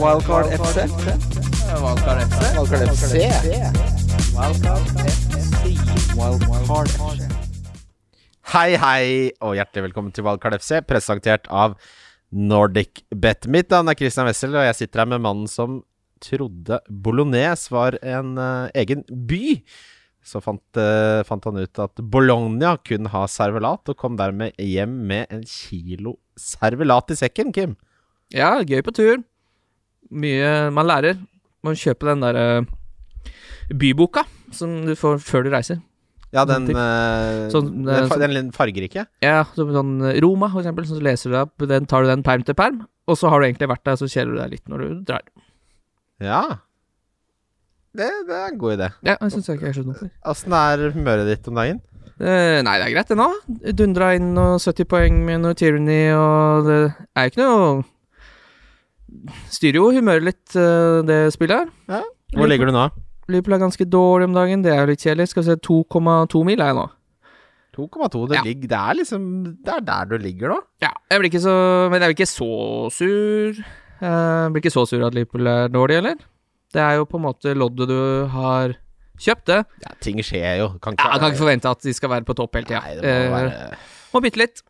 Wildcard FC. Wildcard FC. Wildcard FC. Wildcard FC. Hei, hei, og hjertelig velkommen til Wildcard FC, presentert av Nordic Bet. Mitt navn er Christian Wessel, og jeg sitter her med mannen som trodde Bolognese var en uh, egen by. Så fant, uh, fant han ut at Bologna kun har servelat, og kom dermed hjem med en kilo servelat i sekken, Kim. Ja, gøy på tur. Mye man lærer. Man kjøper den derre byboka som du får før du reiser. Ja, den, eh, Sånn, den, eh, fa- sånn- den fargerike. Ja, sånn Roma, for eksempel. Så leser du deg opp, den tar du den perm til perm, og så har du egentlig vært der, så kjeder du deg litt når du drar. Ja. Det, det er en god idé. Ja, jeg syns ikke er så hvorfor. Åssen er humøret ditt om dagen? Eh, nei, det er greit, det nå. Dundra inn og 70 poeng med noe tyranny, og det er jo ikke noe Styrer jo humøret litt, eh, det spillet her. Hvor ligger du nå? Liverpool er ganske dårlig om dagen, det er jo litt kjedelig. Skal vi se, 2,2 mil er jeg nå. 2,2. Det, Ja. ligger- det er liksom Det er der du ligger nå. Ja, jeg blir ikke så Men jeg blir ikke så sur. Jeg blir ikke så sur at Liverpool er dårlig, eller? Det er jo på en måte loddet du har kjøpt, det. Ja, ting skjer jo. Kan Ja, jeg kan ikke forvente at de skal være på topp hele tida. Må være må bytte litt.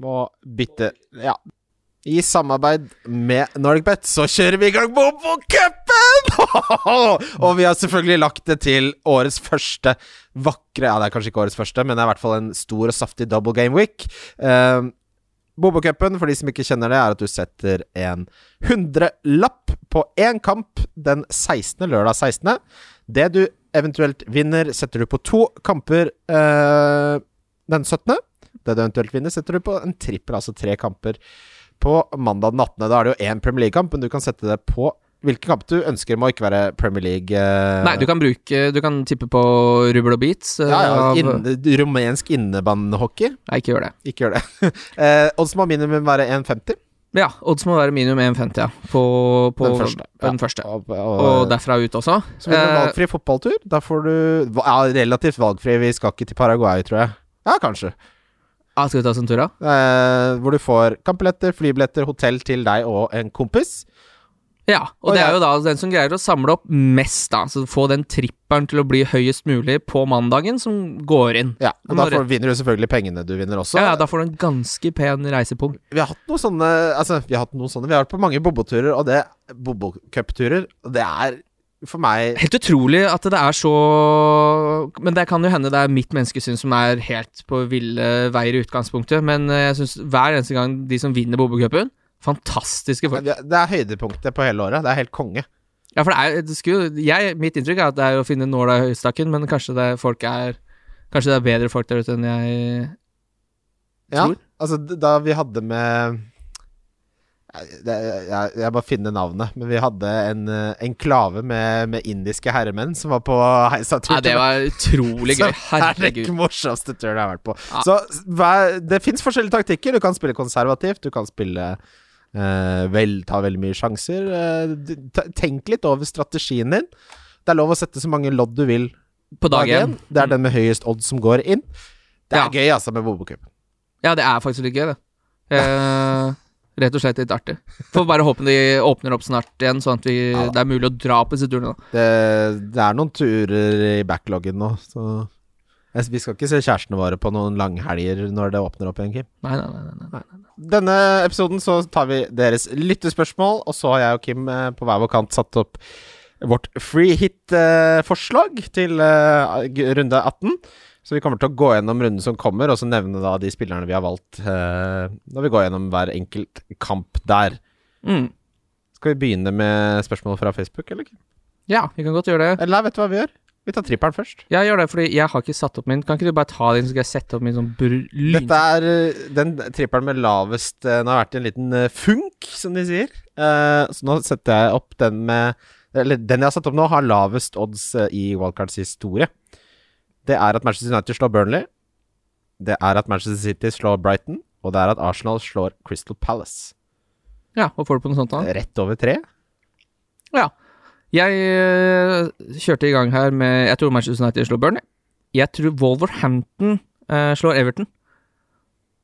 Må bytte Ja. I samarbeid med NorgBet så kjører vi i gang Bobo-cupen! og vi har selvfølgelig lagt det til årets første vakre Ja, det er kanskje ikke årets første, men det er i hvert fall en stor og saftig double game week. Uh, Bobo-cupen, for de som ikke kjenner det, er at du setter en hundrelapp på én kamp den 16. lørdag 16. Det du eventuelt vinner, setter du på to kamper uh, den 17. Det du eventuelt vinner, setter du på en trippel, altså tre kamper på mandag den 18. Da er det jo én Premier League-kamp, men du kan sette det på hvilken kamp du ønsker. Må ikke være Premier League. eh, Nei, du kan bruke Du kan tippe på rubbel og beats. eh, ja, ja, av- inn, Rumensk innebandyhockey. Nei, ikke gjør det. Ikke gjør det. eh, Odds må minimum være 1,50. Ja, odds må være minimum 1,50 ja, på, på Den første. Den første. Og, Og derfra ut også. Så blir det en valgfri fotballtur. Da får du Ja, relativt valgfri. Vi skal ikke til Paraguay, tror jeg. Ja, kanskje. Ja, skal vi ta oss en tur, da? Eh, hvor du får kampbilletter, flybilletter, hotell til deg og en kompis. Ja, og Og det er jo da den som greier å samle opp mest, da. Så få den tripperen til å bli høyest mulig på mandagen, som går inn. Ja, og Da får, vinner du selvfølgelig pengene du vinner også. Ja, ja, da får du en ganske pen reisepung. Vi har hatt noen sånne Altså, vi har hatt noen sånne Vi har vært på mange boboturer, og det Bobo-cupturer, og det er for meg Helt utrolig at det er så Men det kan jo hende det er mitt menneskesyn som er helt på ville veier i utgangspunktet, men eh, jeg syns hver eneste gang de som vinner Bobo-cupen, fantastiske folk. Det er høydepunktet på hele året. Det er helt konge. Ja, for det er det skulle, jeg, Mitt inntrykk er at det er å finne nåla i høystakken, men kanskje det, folk er Kanskje det er bedre folk der ute enn jeg Ja, altså da vi hadde med jeg, jeg, jeg må finne navnet, men vi hadde en eh, enklave med, med indiske herremenn som var på heisatur. Ja, det var utrolig gøy. Det er Herregud. den morsomste turen jeg har vært på. Ja. Så det fins forskjellige taktikker. Du kan spille konservativt, du kan spille eh, vel, ta veldig mye sjanser. Eh, tenk litt over strategien din. Det er lov å sette så mange lodd du vil På dag dag én. én. Det er den med høyest odd som går inn. Det er Ja. gøy, altså, med Bobo Cup. Ja, det er faktisk litt gøy, det. Eh, rett og slett litt artig. Får bare håpe de åpner opp snart igjen, sånn at vi, Ja det er mulig å dra på disse turene. Det, det er noen turer i backloggen nå, så jeg, Vi skal ikke se kjærestene våre på noen langhelger når det åpner opp igjen, Kim. Nei, nei, nei. nei, nei. nei. Denne episoden så tar vi deres lyttespørsmål, og så har jeg og Kim eh, på hver vår kant satt opp vårt free hit-forslag til eh, runde 18. Så vi kommer til å gå gjennom runden som kommer, og så nevne da de spillerne vi har valgt eh, når vi går gjennom hver enkelt kamp der. Mm. Skal vi begynne med spørsmål fra Facebook, eller? Ja, vi kan godt gjøre det. Eller nei, vet du hva vi gjør? Vi tar trippelen først. Jeg gjør det, fordi jeg har ikke satt opp min. Kan ikke du bare ta din, så skal jeg sette opp min sånn lyn... Dette er eh, den trippelen med lavest eh, Den har vært i en liten eh, funk, som de sier. Uh, så nå setter jeg opp den med Eller den jeg har satt opp nå, har lavest odds i Wildcards historie. Det er at Manchester United slår Burnley. Det er at Manchester City slår Brighton. Og det er at Arsenal slår Crystal Palace. Ja, hva får du på noe sånt da? Rett over tre. Ja. Jeg øh, kjørte i gang her med Jeg tror Manchester United slår Burnley. Jeg tror Wolverhampton uh, slår Everton.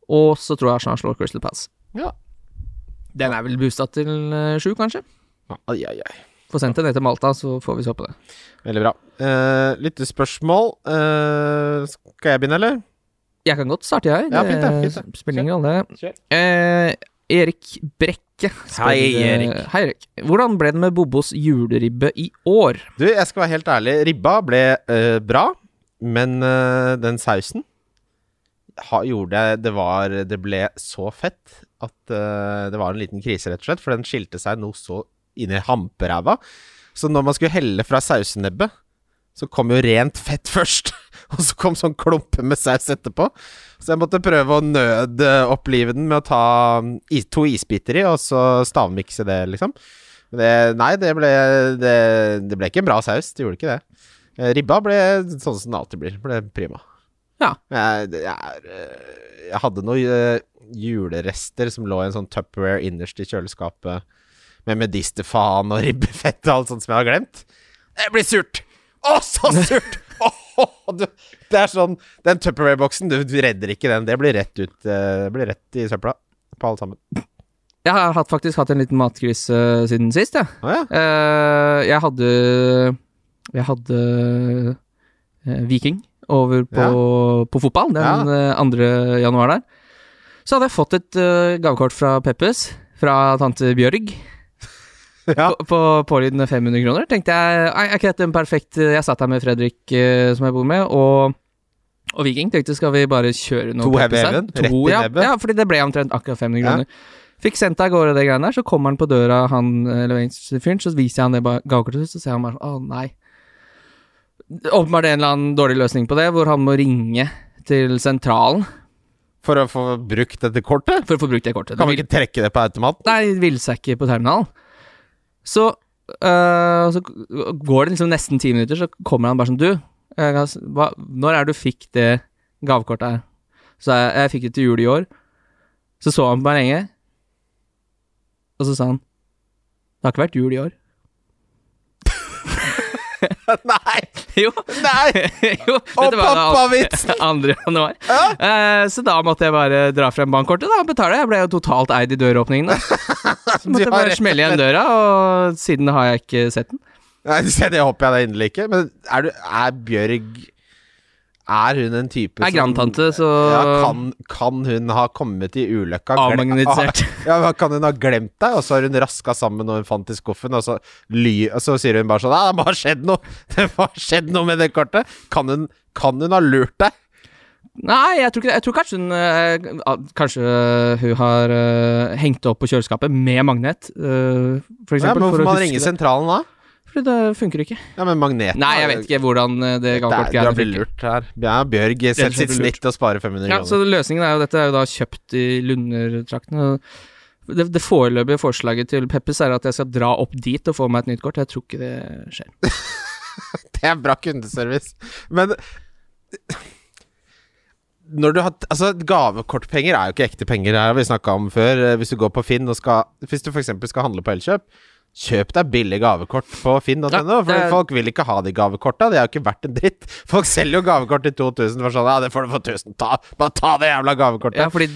Og så tror jeg Arsenal slår Crystal Palace. Ja. Den er vel boosta til øh, sju, kanskje? Ai, ai, ai. Få sendt det ned til Malta, så får vi se på det. Veldig bra. Uh, Lyttespørsmål. Uh, skal jeg begynne, eller? Jeg kan godt starte, jeg. Ja, fint det, fint det. spiller ingen rolle. Eh, Erik Brekke spør Hei, Erik. Hei, Erik. Hvordan ble det med Bobos juleribbe i år? Du, jeg skal være helt ærlig. Ribba ble uh, bra, men den sausen ha, gjorde det var Det ble så fett at det var en liten krise, rett og slett. For den skilte seg noe så inn i hamperæva. Så når man skulle helle fra sausenebbet, så kom jo rent fett først. Og så kom sånn klumper med saus etterpå. Så jeg måtte prøve å nødopplive den med å ta mm, to isbiter i, og så stavmikse det, liksom. Det, nei, det ble, det, det ble ikke en bra saus. Det gjorde ikke det. Eh, Ribba ble sånn som det alltid blir. Ble prima. Ja. Jeg, er, eh, jeg hadde noen eh, julerester som lå i en sånn Tupperware innerst i kjøleskapet, med medisterfaen og ribbefett og alt sånt som jeg har glemt. Det blir surt! Å, så surt! Åh, du, det er sånn Den Tupperware-boksen, du, redder ikke den. Det blir rett ut eh, Det blir rett i søpla på alle sammen. Jeg har hatt, faktisk hatt en liten matkrise uh, siden sist, jeg. Å ja. uh, jeg hadde Jeg hadde uh, Viking over på, på fotball den eh, 2. januar der. Så hadde jeg fått et eh, gavekort fra Peppes, fra tante Bjørg. Ja. På, på pålydende 500 kroner. Tenkte jeg "Ei, Er ikke dette en perfekt Jeg satt her med Fredrik, eh, som jeg bor med, og, og Viking. Tenkte skal vi bare kjøre noe To heavy heaven, To, rett i ja, nebbet. Ja, fordi det ble omtrent akkurat 500 Ja. kroner. Fikk sendt av gårde det greiene der, så kommer han på døra, han leveringsfyren, så viser jeg han det ba- gavekortet, så ser han bare sånn Å, nei. Åpenbart en eller annen dårlig løsning på det, hvor han må ringe til sentralen For å få brukt dette kortet? for å få brukt det kortet. Kan vi ikke trekke det på automaten? Nei, ville seg ikke på terminalen. Så, øh, så går det liksom nesten ti minutter, så kommer han bare sånn Du, s- hva, når er det du fikk det gavekortet her? Så jeg, jeg fikk det til jul i år. Så så han på meg lenge, og så sa han Det har ikke vært jul i år. Nei! jo. Nei! jo Og pappavitsen! 2. januar. Ja. Uh, så da måtte jeg bare dra frem bankkortet da, og betale. Jeg ble jo totalt eid i døråpningen. da. Måtte bare smelle igjen døra, og siden har jeg ikke sett den. Nei, det håper jeg da inderlig ikke. Men er, du, er Bjørg Er hun en type som er grandtante, så ja, kan, kan hun ha kommet i ulykka avmagnetisert. Ja, Kan hun ha glemt deg, og så har hun raska sammen når hun fant i skuffen, og så, ly, og så sier hun bare sånn det må ha skjedd noe! Det må ha skjedd noe med det kortet! Kan hun, kan hun ha lurt deg? Nei, jeg tror ikke det. Jeg tror kanskje hun eh, Kanskje hun har eh, hengt det opp på kjøleskapet med magnet, eh, for Ja, eksempel. men hvorfor man ringer ringe sentralen da? Fordi det funker ikke. Ja, men magneten Nei, jeg vet ikke hvordan eh, det Det er, du lurt her. Ja, Bjørg setter sitt snitt og sparer 500 Ja, så løsningen er jo dette er jo da kjøpt i Lundertraktene. Det, det foreløpige forslaget til Peppes er at jeg skal dra opp dit og få meg et nytt kort. Jeg tror ikke det skjer. Det er bra kundeservice. Men når du har Altså, gavekortpenger er jo ikke ekte penger, det har vi snakka om før. Eh, Hvis du går på Finn og skal Hvis du f.eks. skal handle på Elkjøp, kjøp deg billig gavekort på finn.no. Ja, for er- folk vil ikke ha de gavekorta. Det er jo ikke verdt en dritt. Folk selger jo gavekort til 2000 for sånn Ja, det får du for 1000. Ta, bare ta det jævla gavekortet. Ja, fordi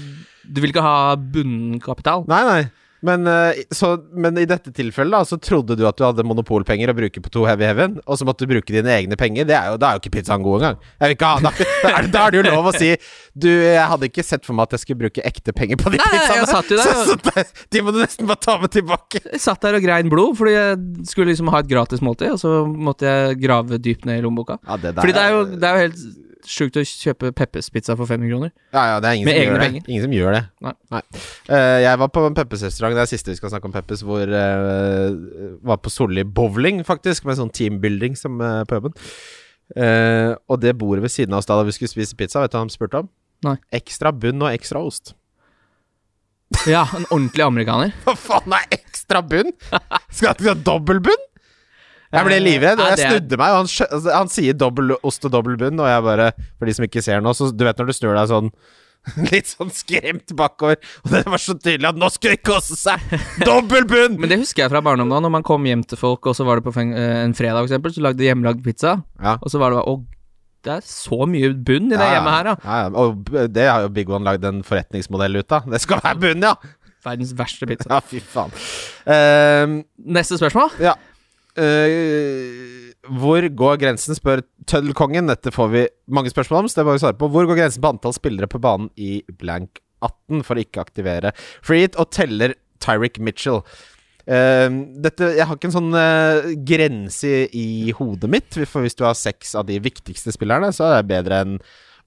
du vil ikke ha bunnkapital. Nei, nei. Men, eh, så, men i dette tilfellet da så trodde du at du hadde monopolpenger å bruke på to Heavy Heaven, og så måtte du bruke dine egne penger. Det er jo, da er jo ikke pizzaen god engang. Jeg vil ikke da, er, da er det jo lov å si Du, jeg hadde ikke sett for meg at jeg skulle bruke ekte penger på de Nei, pizzaene. satt jo der, så, så de må du nesten bare ta med tilbake. Jeg satt der og grein blod, fordi jeg skulle liksom ha et gratis måltid, og så måtte jeg grave dypt ned i lommeboka. Ja, det der Fordi det er jo, det er jo helt sjukt å kjøpe Peppers pizza for 500 kroner. Ja, ja, det er ingen Med som egne gjør penger. det. Ingen som gjør det. Nei. Eh, jeg var på en Peppes restaurant, det er siste vi skal snakke om Peppes, hvor uh, Var på Solli bowling, faktisk, med sånn teambuilding som uh, på jobben. Uh, og det bordet ved siden av oss da da vi skulle spise pizza, vet du hva de spurte om? Nei. Ekstra bunn og ekstra ost. Ja, en ordentlig amerikaner. Hva faen er ekstra bunn? Skal du ha dobbel bunn? Jeg ble livredd, og jeg snudde meg, og han, altså, han sier dobbel ost og dobbel bunn, og jeg bare For de som ikke ser nå, så du vet når du snur deg sånn Litt sånn skremt bakover, og det var så tydelig at nå skulle det koste seg! Dobbel bunn! Men det husker jeg fra barndommen da, når man kom hjem til folk, og så var det på eh, en fredag, for eksempel, så lagde de hjemmelagd pizza, Ja. og så var det bare det er så mye bunn i det Ja, hjemmet her, da. Ja, ja. Og det har jo Big One lagd en forretningsmodell ut av. Det skal være bunn, ja! Verdens verste pizza. Ja, fy faen. Ehm, Neste spørsmål? ja. Eh, hvor går grensen, spør Tøddelkongen. Dette får vi mange spørsmål om, så det må vi svare på. Hvor går grensen på antall spillere på banen i blank 18 for å ikke aktivere free og teller Tyric Mitchell? Uh, dette, jeg har ikke en sånn uh, grense i, i hodet mitt, for hvis du har seks av de viktigste spillerne, så er det bedre enn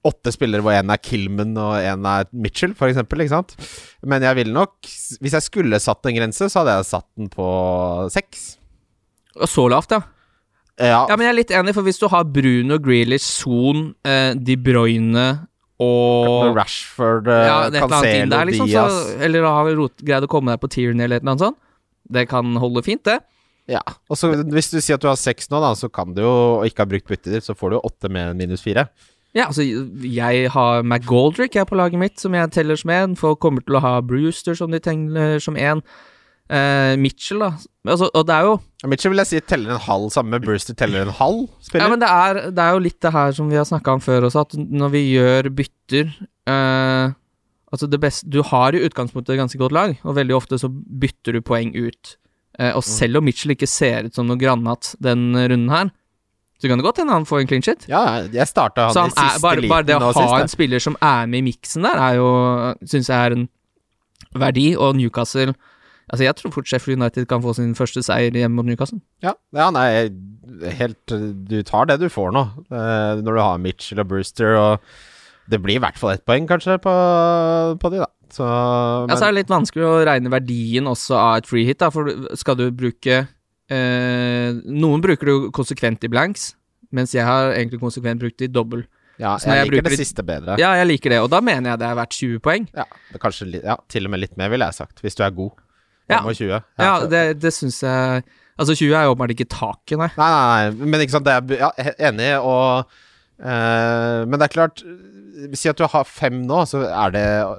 åtte spillere hvor én er Kilman og én er Mitchell, for eksempel, ikke sant? Men jeg ville nok Hvis jeg skulle satt en grense, så hadde jeg satt den på seks. Og så lavt, ja. Ja, Ja, men jeg er litt enig, for hvis du har Bruno, Grealish, Son, eh, De Bruyne og Rashford, ja, eller annet Cancelo, der, liksom, Diaz så, eller har rot, greid å komme deg på Tierney eller et eller annet sånt. Det kan holde fint, det. Ja. Og så hvis du sier at du har seks nå, da, så kan du jo og ikke ha brukt byttet ditt, så får du jo åtte med minus fire. Ja, altså, jeg har McGoldrick jeg på laget mitt, som jeg teller som én. Folk kommer til å ha Brewster, som de teller som én. Eh, Mitchell, da. Altså, og det er jo Mitchell vil jeg si teller en halv, sammen med Brewster teller en halv spiller. Ja, men det er, det er jo litt det her som vi har snakka om før også, at når vi gjør bytter uh, Altså det beste Du har i utgangspunktet et ganske godt lag, og veldig ofte så bytter du poeng ut. Uh, og selv om Mitchell ikke ser ut som noe granat den runden her, så kan det godt hende han får en clean shit. ja, jeg starta han, Så han i siste er, bare, bare det å ha en spiller som er med i miksen der, er jo Syns jeg er en verdi, og Newcastle Altså, jeg tror fort Sheffield United kan få sin første seier hjemme mot Newcastle. Ja, ja nei, helt Du tar det du får nå, eh, når du har Mitchell og Brewster, og det blir i hvert fall ett poeng, kanskje, på, på de, da. Så men, Ja, så er det litt vanskelig å regne verdien også av et free hit, da, for skal du bruke eh, Noen bruker du konsekvent i blanks, mens jeg har egentlig konsekvent brukt i dobbel. ja, jeg jeg liker det siste bedre. Ja, jeg liker det, og da mener jeg det er verdt 20 poeng. Ja, kanskje ja, til og med litt mer, ville jeg sagt, hvis du er god. Ja. 25. Ja, det, det syns jeg Altså, 20 er jo åpenbart ikke taket, nei. Nei, nei, nei, men ikke sant, det er ja, enig, og eh, Men det er klart Si at du har fem nå, så er det å,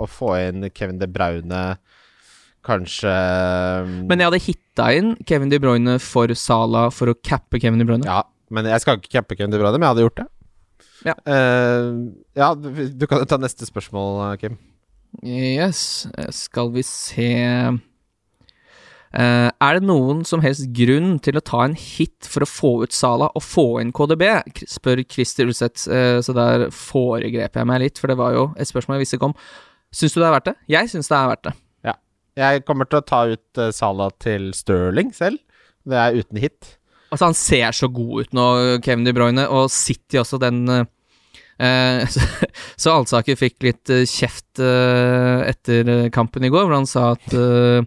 å få inn Kevin De Braune Kanskje Men jeg hadde hitta inn Kevin De Bruyne for Sala for å cappe Kevin De Bruyne. Ja, men jeg skal ikke cappe Kevin De Bruyne, men jeg hadde gjort det. Ja. uh, ja, du, du kan ta neste spørsmål, Kim. Yes, eh, skal vi se Uh, Er det noen som helst grunn til å ta en hit for å få ut Sala og få inn KDB? Spør Christer Ulseth, uh, så der foregrep jeg meg litt, for det var jo et spørsmål jeg visste ikke om. Syns du det er verdt det? Jeg syns det er verdt det. Ja. Jeg kommer til å ta ut uh, Sala til Sterling selv. Det er uten hit. Altså, han ser så god ut nå, Kevin De Bruyne, og City også, den eh, eh, så, så Alsaker fikk litt eh, kjeft eh, etter eh, kampen i går, hvor han sa at eh,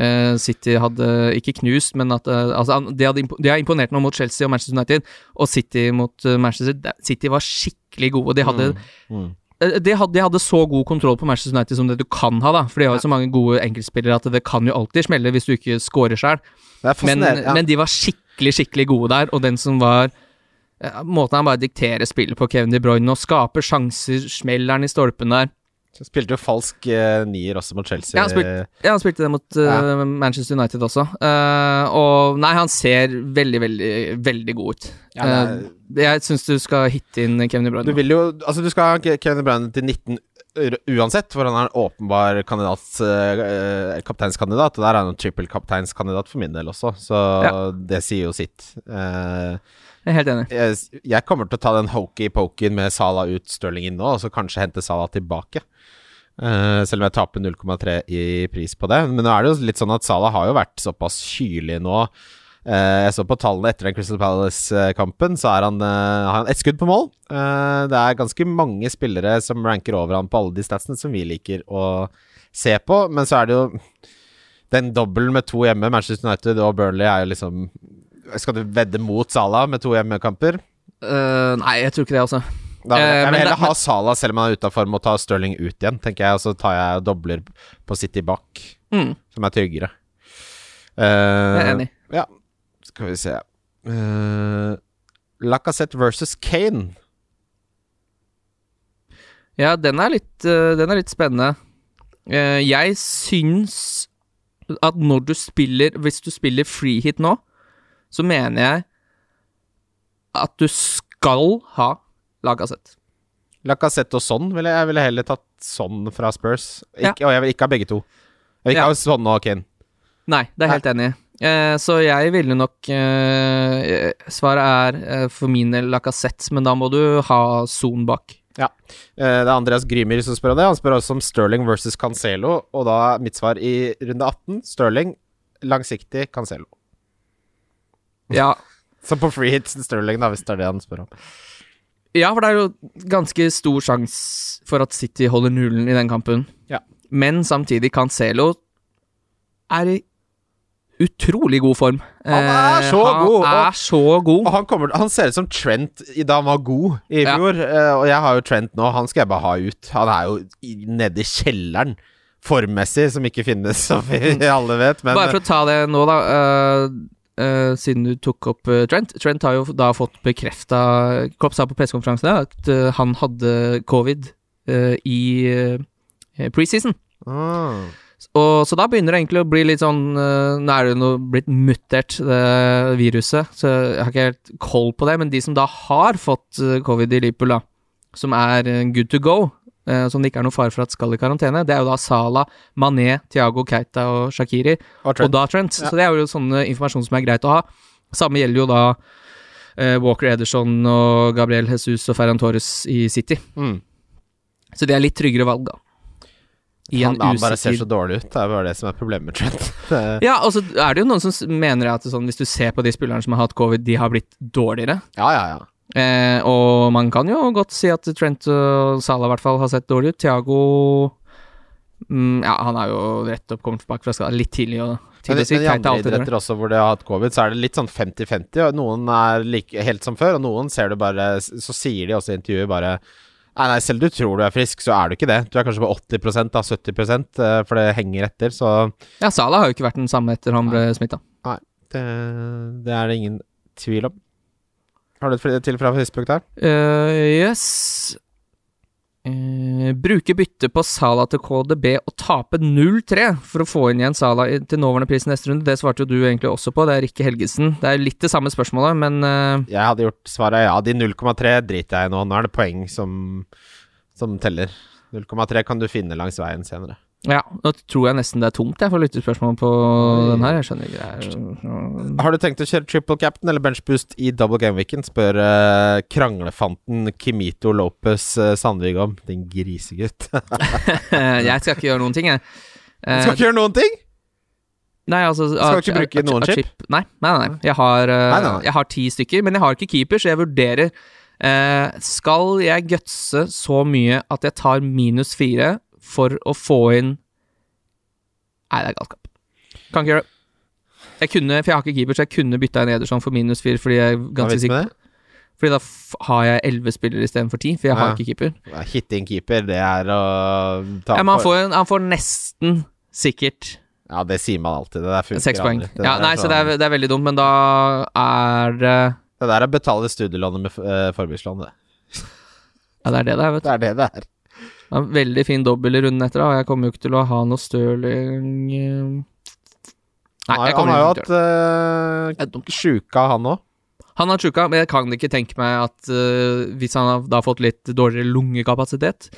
eh, City hadde ikke knust, men at eh, altså, de, hadde de har imponert noe mot Chelsea og Manchester United, og City mot eh, Manchester City var skikkelig gode. De hadde, Mm. Mm. de, hadde, de hadde så god kontroll på Manchester United som det du kan ha, da. For de har jo så mange gode enkeltspillere at det kan jo alltid smelle hvis du ikke scorer sjøl. Men, ja. men de var skikkelig, skikkelig gode der, og den som var Måten han bare dikterer spillet på Kevin De Bruyne og skaper sjanser, smeller han i stolpen der. Så spilte jo falsk eh, nier også mot Chelsea. Ja, han spilte- Ja, han spilte det mot uh, Manchester United også. Uh, og nei, han ser veldig, veldig, veldig god ut. Ja, det er- Eh, jeg syns du skal hitte inn Kevin De Du Bruyne. vil jo Altså, du skal ha Kevin De Bruyne til 19 uansett, for han er en åpenbar kandidat, eh, kapteinskandidat. Og der er han en trippel kapteinskandidat for min del også, så Ja. det sier jo sitt. Eh, Jeg er helt enig. jeg, jeg kommer til å ta den hokey-pokyen med Sala ut, Stirling inn nå, og så kanskje hente Sala tilbake. Uh, selv om jeg taper 0,3 i pris på det. Men nå er det jo litt sånn at Sala har jo vært såpass kylig nå. Uh, jeg så på tallene etter den Crystal Palace-kampen, så er han, uh, har han ett skudd på mål. Eh, det er ganske mange spillere som ranker over han på alle de statsene som vi liker å se på, men så er det jo den dobbelen med to hjemme, Manchester United og Burnley, er jo liksom Skal du vedde mot Salah med to hjemmekamper? Uh, nei, jeg tror ikke det, altså. Da, Eh, jeg vil heller ha Salah selv om han er utafor, og ta Stirling ut igjen, tenker jeg. Og så tar jeg dobler på City bak, Mm, som er tryggere. jeg er enig. Ja, skal vi se uh, Lacassette versus Kane. Ja, den er litt, uh, den er litt spennende. Uh, jeg syns at når du spiller Hvis du spiller free hit nå, så mener jeg at du skal ha Lagasett. Lacassette og sånn ville jeg ville heller tatt sånn fra Spurs. Ja. Ikke, Og jeg vil ikke ha begge to. Jeg vil ikke Ja. ha sånn og Kane. Nei, det er jeg helt enig i. Eh, så jeg ville nok eh, Svaret er eh, for min del Lacassette, men da må du ha Son bak. Eh, det er Andreas Grymer som spør om det. Han spør også om Sterling versus Cancelo, og da er mitt svar i runde 18 Sterling, langsiktig Cancelo. Ja, Så på free hits Sterling, da, hvis det er det han spør om. ja for det er jo ganske stor sjanse for at City holder nullen i den kampen. Ja. Men samtidig, Cancelo er i utrolig god form. Han er Eh, så han god, og- er så god. Og han, kommer, han ser ut som Trent da han var god i fjor. Ja. og jeg har jo Trent nå, han skal jeg bare ha ut. Han er jo nede i kjelleren, formmessig, som ikke finnes, som vi alle vet. Men Bare for å ta det nå, da. eh, eh, siden du tok opp uh, Trent. Trent har jo da fått bekrefta Klopp sa på pressekonferansen at uh, han hadde covid i preseason. ah, Og, så da begynner det egentlig å bli litt sånn Nå er det jo blitt mutert, det viruset, så jeg har ikke helt koll på det. Men de som da har fått covid i Liverpool, da, som er good to go, som det ikke er noen fare for at skal i karantene, det er jo da Salah, Mané, Thiago Keita og Shakiri. og Trent. Og da Trent. Ja. Så det er jo sånne informasjon som er greit å ha. Samme gjelder jo da eh, Walker Ederson og Gabriel Jesus og Ferran Torres i City. mm. Så det er litt tryggere valg, da. I en han, han bare ser så dårlig ut. Det er bare det som er problemet med Trent. Ja, og så er det jo noen som mener at sånn, hvis du ser på de spillerne som har hatt covid, de har blitt dårligere. ja, ja, ja. Eh, og man kan jo godt si at Trent og Salah i hvert fall har sett dårlig ut. Thiago mm, Ja, han er jo rett opp kommet tilbake fra skade. Litt tidlig og Men, men i andre idretter også hvor de har hatt covid, så er det litt sånn 50-50. Noen er like, helt som før, og noen ser du bare Så sier de også i intervjuet bare Nei, nei, selv du tror du er frisk, så er du ikke det. Du er kanskje på 80% av 70 eh, for det henger etter, så Ja, Salah har jo ikke vært den samme etter han ble smitta. det, det er det ingen tvil om. Har du et til fra Facebook der? Uh, yes. Uh, bruke bytte på Sala til KDB og tape 0-3 for å få inn igjen Sala til nåværende pris neste runde. Det svarte jo du egentlig også på. Det er Rikke Helgesen. Det er litt det samme spørsmålet, men uh, Jeg hadde gjort svaret ja. De 0,3 driter jeg i nå. Nå er det poeng som, som teller. 0,3 kan du finne langs veien senere. Ja. Nå tror jeg nesten det er tomt, jeg, for lyttespørsmål på den her. Jeg skjønner ikke. Det er, Har du tenkt å kjøre triple captain eller bench boost i double game weekend? Spør uh, kranglefanten Kimito Lopez uh, Sandvig om. Din grisegutt. jeg skal ikke gjøre noen ting, jeg. Eh, Skal ikke gjøre noen ting! Nei, altså Skal ikke bruke noen a- a- chip? Nei, nei, nei. Jeg har, eh, Nei, nei, nei. jeg har ti stykker, men jeg har ikke keeper, så jeg vurderer eh, Skal jeg gutse så mye at jeg tar minus fire for å få inn Nei, det er galskap. Kan ikke gjøre det. Jeg kunne, for jeg har ikke keeper, så jeg kunne bytta inn Ederson for minus fire, fordi jeg er ganske er sikker? Fordi da har jeg elleve spillere istedenfor ti, for jeg har ikke keeper. Ja, Hitting keeper, det er å ta Ja, men han får, en- han får nesten sikkert Ja, det sier man alltid. Det der funker seks poeng. Ja, nei, så det er, sånn- det er veldig dumt, men da er det Det der er å betale studielånet med uh, forbrukslån, det. Ja, det er det det er, vet du. Det er det det er. Er veldig fin dobbel i runden etter, og Jeg kommer jo ikke til å ha noe Stirling eh, Nei, Han har, jeg kommer jo ikke til å gjøre det. hatt er uh, sjuka, han òg. Han har sjuka, men jeg kan ikke tenke meg at uh, hvis han har da fått litt dårligere lungekapasitet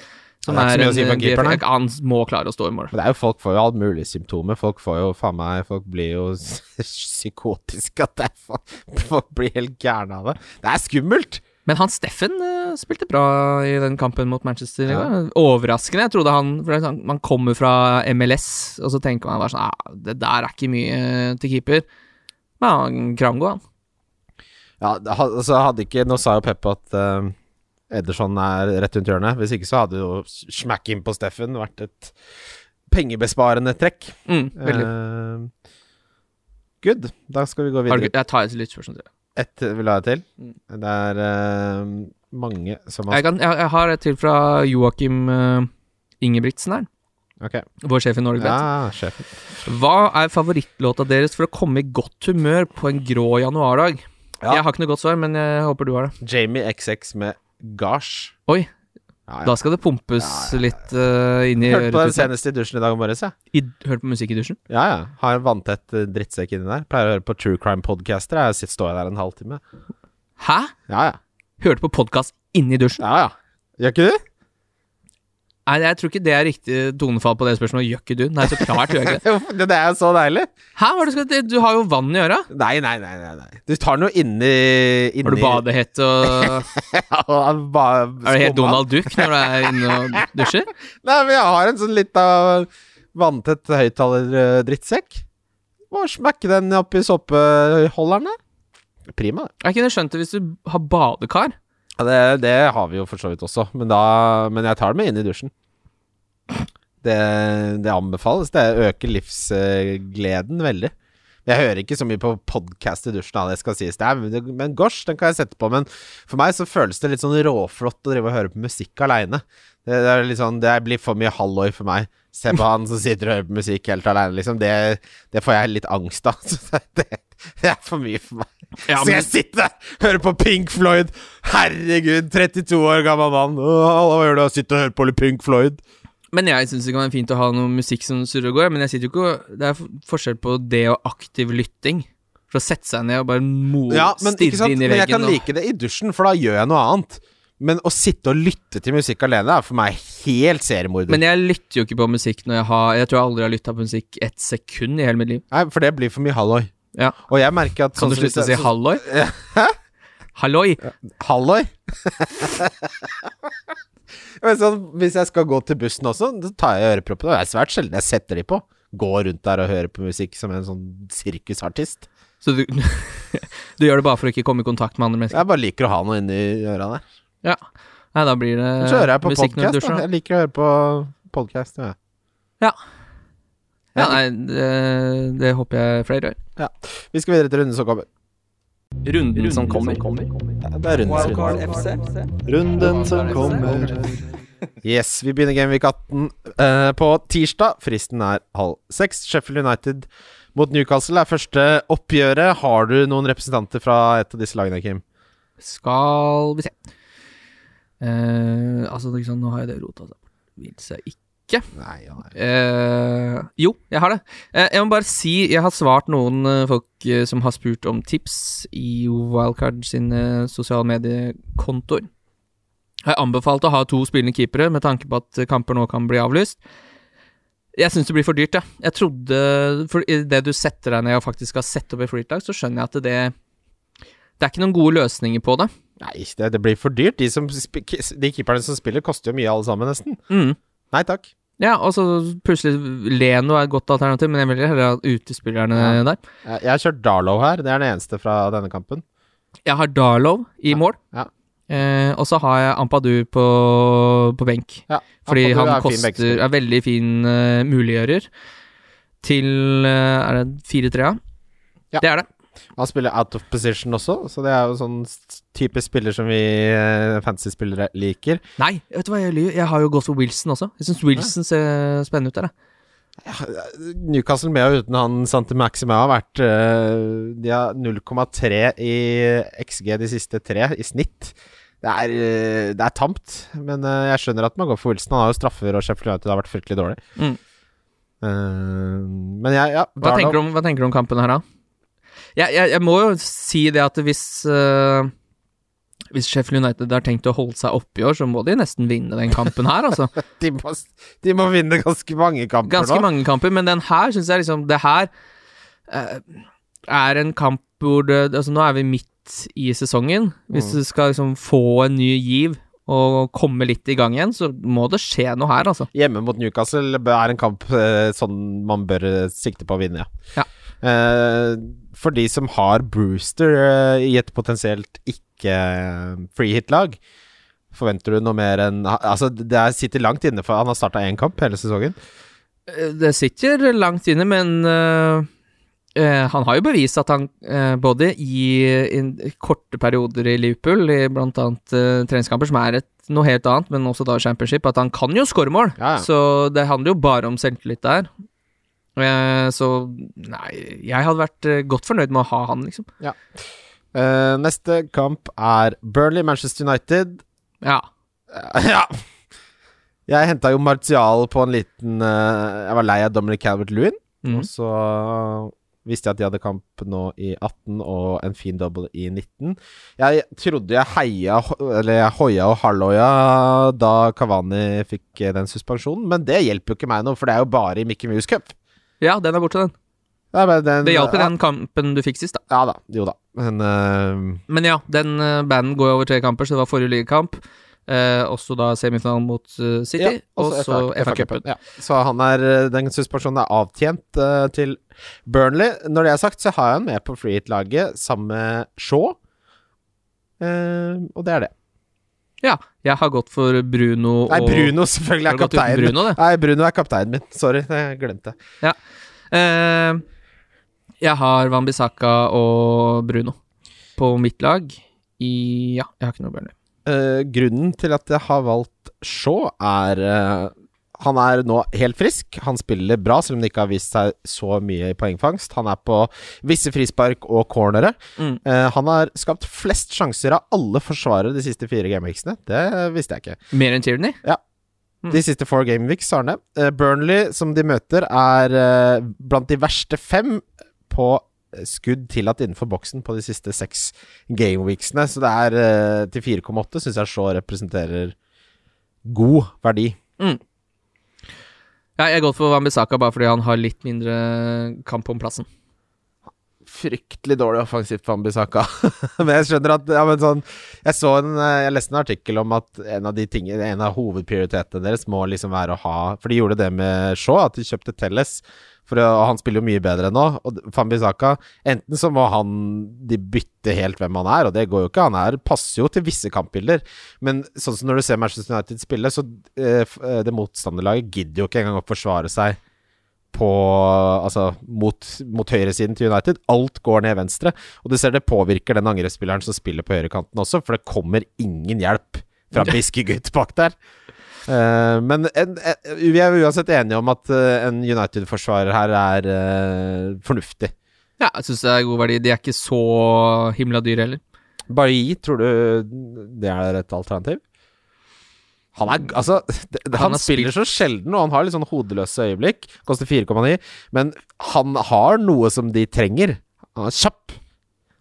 som Ja, det er ikke så mye å si for en- Han må klare å stå i mål. Men det er jo folk får jo alt mulig symptomer. Folk får jo faen meg Folk blir jo psykotiske. At det er Folk blir helt gærne av det. Det er skummelt! Men han Steffen uh, spilte bra i den kampen mot Manchester. Ja. Overraskende. Jeg trodde han for sånn, Man kommer fra MLS, og så tenker man bare sånn ah, Det der er ikke mye eh, til keeper. Men han Krango, han. Ja, altså hadde ikke Nå sa jo Pep at uh, Ederson er rett rundt hjørnet. Hvis ikke så hadde jo smack inn på Steffen vært et pengebesparende trekk. Mm, veldig. Uh, good. Da skal vi gå Har du, jeg tar et lyttspørsmål til. Ett vil ha et til. Mm. Det er uh, mange som har Jeg, kan, jeg, jeg har et til fra Joakim uh, Ingebrigtsen her. Ok. Vår sjef i Norge. Ja, sjefen. Hva er favorittlåta deres for å komme i godt humør på en grå januardag? Ja. Jeg har ikke noe godt svar, men jeg håper du har det. Jamie XX med Gash. Oi, Ja, ja. da skal det pumpes Ja, ja, ja. litt uh, inn i Hørte på den senest i dusjen i dag morges, jeg. Ja. Hørt på musikk i dusjen? Ja, ja. Har en vanntett eh, drittsekk inni der. Pleier å høre på True Crime-podcaster. Jeg sitter- står der en halvtime. Hæ? Ja, ja. Hørte på podkast inni dusjen? Ja, ja. Gjør ikke du? Nei, jeg tror ikke det er riktig tonefall på det spørsmålet. Gjør ikke du? Nei, så klart gjør jeg ikke det. det er jo så deilig. Hæ, hva er det du skal Du har jo vann i øra. Nei, nei, nei. nei, nei. Du tar noe inni, inni Har du badehette og Ja, ba, Er det helt. Donald Duck når du er inne og dusjer? Nei, men jeg har en sånn lita vanntett høyttaler-drittsekk. Må smekke den oppi såpeholderen der. Prima, det. Jeg kunne skjønt det hvis du har badekar. Ja, det, det har vi jo for så vidt også, men, da, men jeg tar det med inn i dusjen. Det, det anbefales. Det øker livsgleden veldig. Jeg hører ikke så mye på podkast i dusjen, det skal sies. Det er, men- men gosh, den kan jeg sette på. Men for meg så føles det litt sånn råflott å drive og høre på musikk aleine. Det, det, sånn, det blir for mye halloi for meg. Se på han som sitter og hører på musikk helt aleine, liksom. Det, det får jeg litt angst av. Så Det, det er for mye for meg. Ja, Skal Så jeg sitte der, høre på Pink Floyd? Herregud, 32 år gammel mann. Hva gjør du? Sitte og høre på Pink Floyd? Men jeg syns det kan være fint å ha noe musikk som surrer og går. Men jeg sitter jo ikke Det er forskjell på det og aktiv lytting. For å sette seg ned og bare mo Ja, men, stirre inn i veggen. men jeg kan og- like det i dusjen, for da gjør jeg noe annet. Men å sitte og lytte til musikk alene er for meg helt seriemorder. Men jeg lytter jo ikke på musikk når jeg har Jeg tror jeg aldri har lytta på musikk ett sekund i hele mitt liv. Nei, for det blir for mye halloi. Ja. Og jeg merker at Kan du sånn som slutte å si halloi? Hæ? Halloi! Halloi? Sånn, hvis jeg skal gå til bussen også, så tar jeg øreproppene. Det er svært sjelden jeg setter de på. Går rundt der og hører på musikk som en sånn sirkusartist. Så du, du gjør det bare for å ikke komme i kontakt med andre mennesker? Jeg bare liker å ha noe inni øra der. Ja. Nei, da blir det musikk når du dusjer. Jeg liker å høre på podkast. Ja. Ja, nei, det, det håper jeg flere gjør. Vi skal videre til runden som kommer. Runden som kommer. Ja, Det er rundens runde. FC. Runden som kommer. Yes, vi begynner Game Week 18 uh, på tirsdag. Fristen er halv seks. Sheffield United mot Newcastle er første oppgjøret. Har du noen representanter fra et av disse lagene, Kim? Skal vi se Uh, Altså, liksom, nå har jeg det rota seg bort. Vil seg ikke Nei, ja, nei. Eh, jo, jeg har det. Eh, jeg må bare si Jeg har svart noen eh, folk eh, som har spurt om tips i Wildcard sine sosiale mediekontoer. Jeg anbefalte anbefalt å ha to spillende keepere med tanke på at kamper nå kan bli avlyst. Jeg syns det blir for dyrt, jeg. Jeg trodde For idet du setter deg ned og faktisk skal sette opp et freetag, så skjønner jeg at det Det er ikke noen gode løsninger på det. Nei, det, det blir for dyrt. De, som, de keeperne som spiller, koster jo mye, alle sammen, nesten. Mm. Nei takk. Ja, og så plutselig Leno er et godt alternativ, men jeg vil heller ha utespillerne Ja. der. Jeg, har kjørt Darlow her. Det er den eneste fra denne kampen. Jeg har Darlow i mål. Ja. Eh, og så har jeg Ampadu på, på benk. Ja, Fordi Ampadu han er koster er veldig fin uh, muliggjører til uh, Er det 4-3, ja? Ja. Det er det. Han spiller out of position også, så det er jo sånn type spiller som vi eh, fantasy-spillere liker. Nei, vet du hva jeg lyver? Jeg har jo gått for Wilson også. Jeg syns Wilson ser spennende ut der, jeg. Newcastle med og uten han Santi Maxima har vært eh, De har 0,3 i XG de siste tre, i snitt. Det er, eh, det er tamt, men jeg skjønner at man går for Wilson. Han har jo straffer, og Sheffield United har vært fryktelig dårlig. Mm. Men jeg, ja Hva tenker, om, hva tenker du om kampen her, da? Jeg, jeg, jeg må jo si det at hvis uh, Hvis Sheffield United har tenkt å holde seg oppe i år, så må de nesten vinne den kampen her, altså. de, må, de må vinne ganske mange kamper Ganske nå. mange kamper, men den her syns jeg liksom Det her uh, er en kamp hvor det Altså, nå er vi midt i sesongen. Hvis Mm. du skal liksom få en ny giv og komme litt i gang igjen, så må det skje noe her, altså. Hjemme mot Newcastle er en kamp uh, sånn man bør sikte på å vinne, ja. Ja. Eh, for de som har Brewster eh, i et potensielt ikke eh, forventer du noe mer enn Altså, det er- sitter langt inne, for han har starta én kamp hele sesongen. Det sitter langt inne, men uh, uh, han har jo bevist at han uh, både i, i korte perioder i Liverpool, i blant annet treningskamper, som er et, noe helt annet, men også da championship, at han kan jo skåre mål. Ja, ja. Så det handler jo bare om selvtillit der. Eh, så nei, jeg hadde vært eh, godt fornøyd med å ha han, liksom. Eh, neste kamp er Burnley-Manchester United. Ja. Uh, ja. Jeg henta jo Martial på en liten uh, Jeg var lei av Dominic Calvert-Lewin. Mm. Og så Visste jeg at de hadde kamp nå i 18 og en fin double i 19. Jeg trodde jeg heia Eller jeg hoia og halloia da Kavani fikk den suspensjonen, men det hjelper jo ikke meg nå, for det er jo bare i Mickey Mouse Cup. Ja, den er borte, den. Nei, men den, Det hjalp i ja, den kampen du fikk sist, da. Ja da. Jo da. Men uh... Men ja, den uh, banen går jo over tre kamper, så det var forrige ligakamp. Eh, også da semifinalen mot uh, City, ja, og så FA FA-cupen. Ja. Så han er eh, den suspensjonen er avtjent uh, til Burnley. Når det er sagt, så har jeg han med på free hit-laget sammen med Shaw. Eh, og det er det. Ja, jeg har gått for Bruno og Nei, Bruno selvfølgelig er kapteinen. Bruno, det? Nei, Bruno er kapteinen min. Sorry, jeg glemte Ja. Eh, jeg har Wambisaka og Bruno på mitt lag. I Ja, jeg har ikke noe Burnley. Eh, grunnen til at jeg har valgt Shaw, er eh, Han er nå helt frisk. Han spiller bra, selv om det ikke har vist seg så mye i poengfangst. Han er på visse frispark og cornere. Mm. Eh, han har skapt flest sjanser av alle forsvarere de siste fire gameweeksene. Det visste jeg ikke. Mer enn Tierney? Mm. De siste four gameweeks har han det. Eh, Burnley, som de møter, er eh, blant de verste fem på skudd tillatt innenfor boksen på de siste seks gameweeksene. Så det er til 4,8 syns jeg så representerer god verdi. Ja, jeg går for Wambisaka bare fordi han har litt mindre kamp om plassen. Fryktelig dårlig offensivt for Ambisaka. men jeg skjønner at ja, sånn, Jeg så en eh, Jeg leste en artikkel om at en av de tingene En av hovedprioritetene deres må liksom være å ha For de gjorde det med Shaw, at de kjøpte Telles. For og han spiller jo mye bedre nå. Og Fambisaka Enten så må han de bytte helt hvem han er, og det går jo ikke. Han er, passer jo til visse kampbilder. Men sånn som når du ser Manchester United spille, så eh, eh, det motstanderlaget gidder jo ikke engang å forsvare seg på Altså mot, mot høyresiden til United. Alt går ned venstre. Og du ser det påvirker den angrepsspilleren som spiller på høyrekanten også, for det kommer ingen hjelp fra Biskegutt bak der. Eh, men en, en, vi er uansett enige om at eh, en United-forsvarer her er uh, fornuftig. Ja, jeg syns det er god verdi. De er ikke så himla dyre heller. Bailly, tror du det er et alternativ? Han er Altså, det, han, Han spiller spiller så sjelden, og han har litt sånn hodeløse øyeblikk. Koster 4,9, men han har noe som de trenger. Han er kjapp.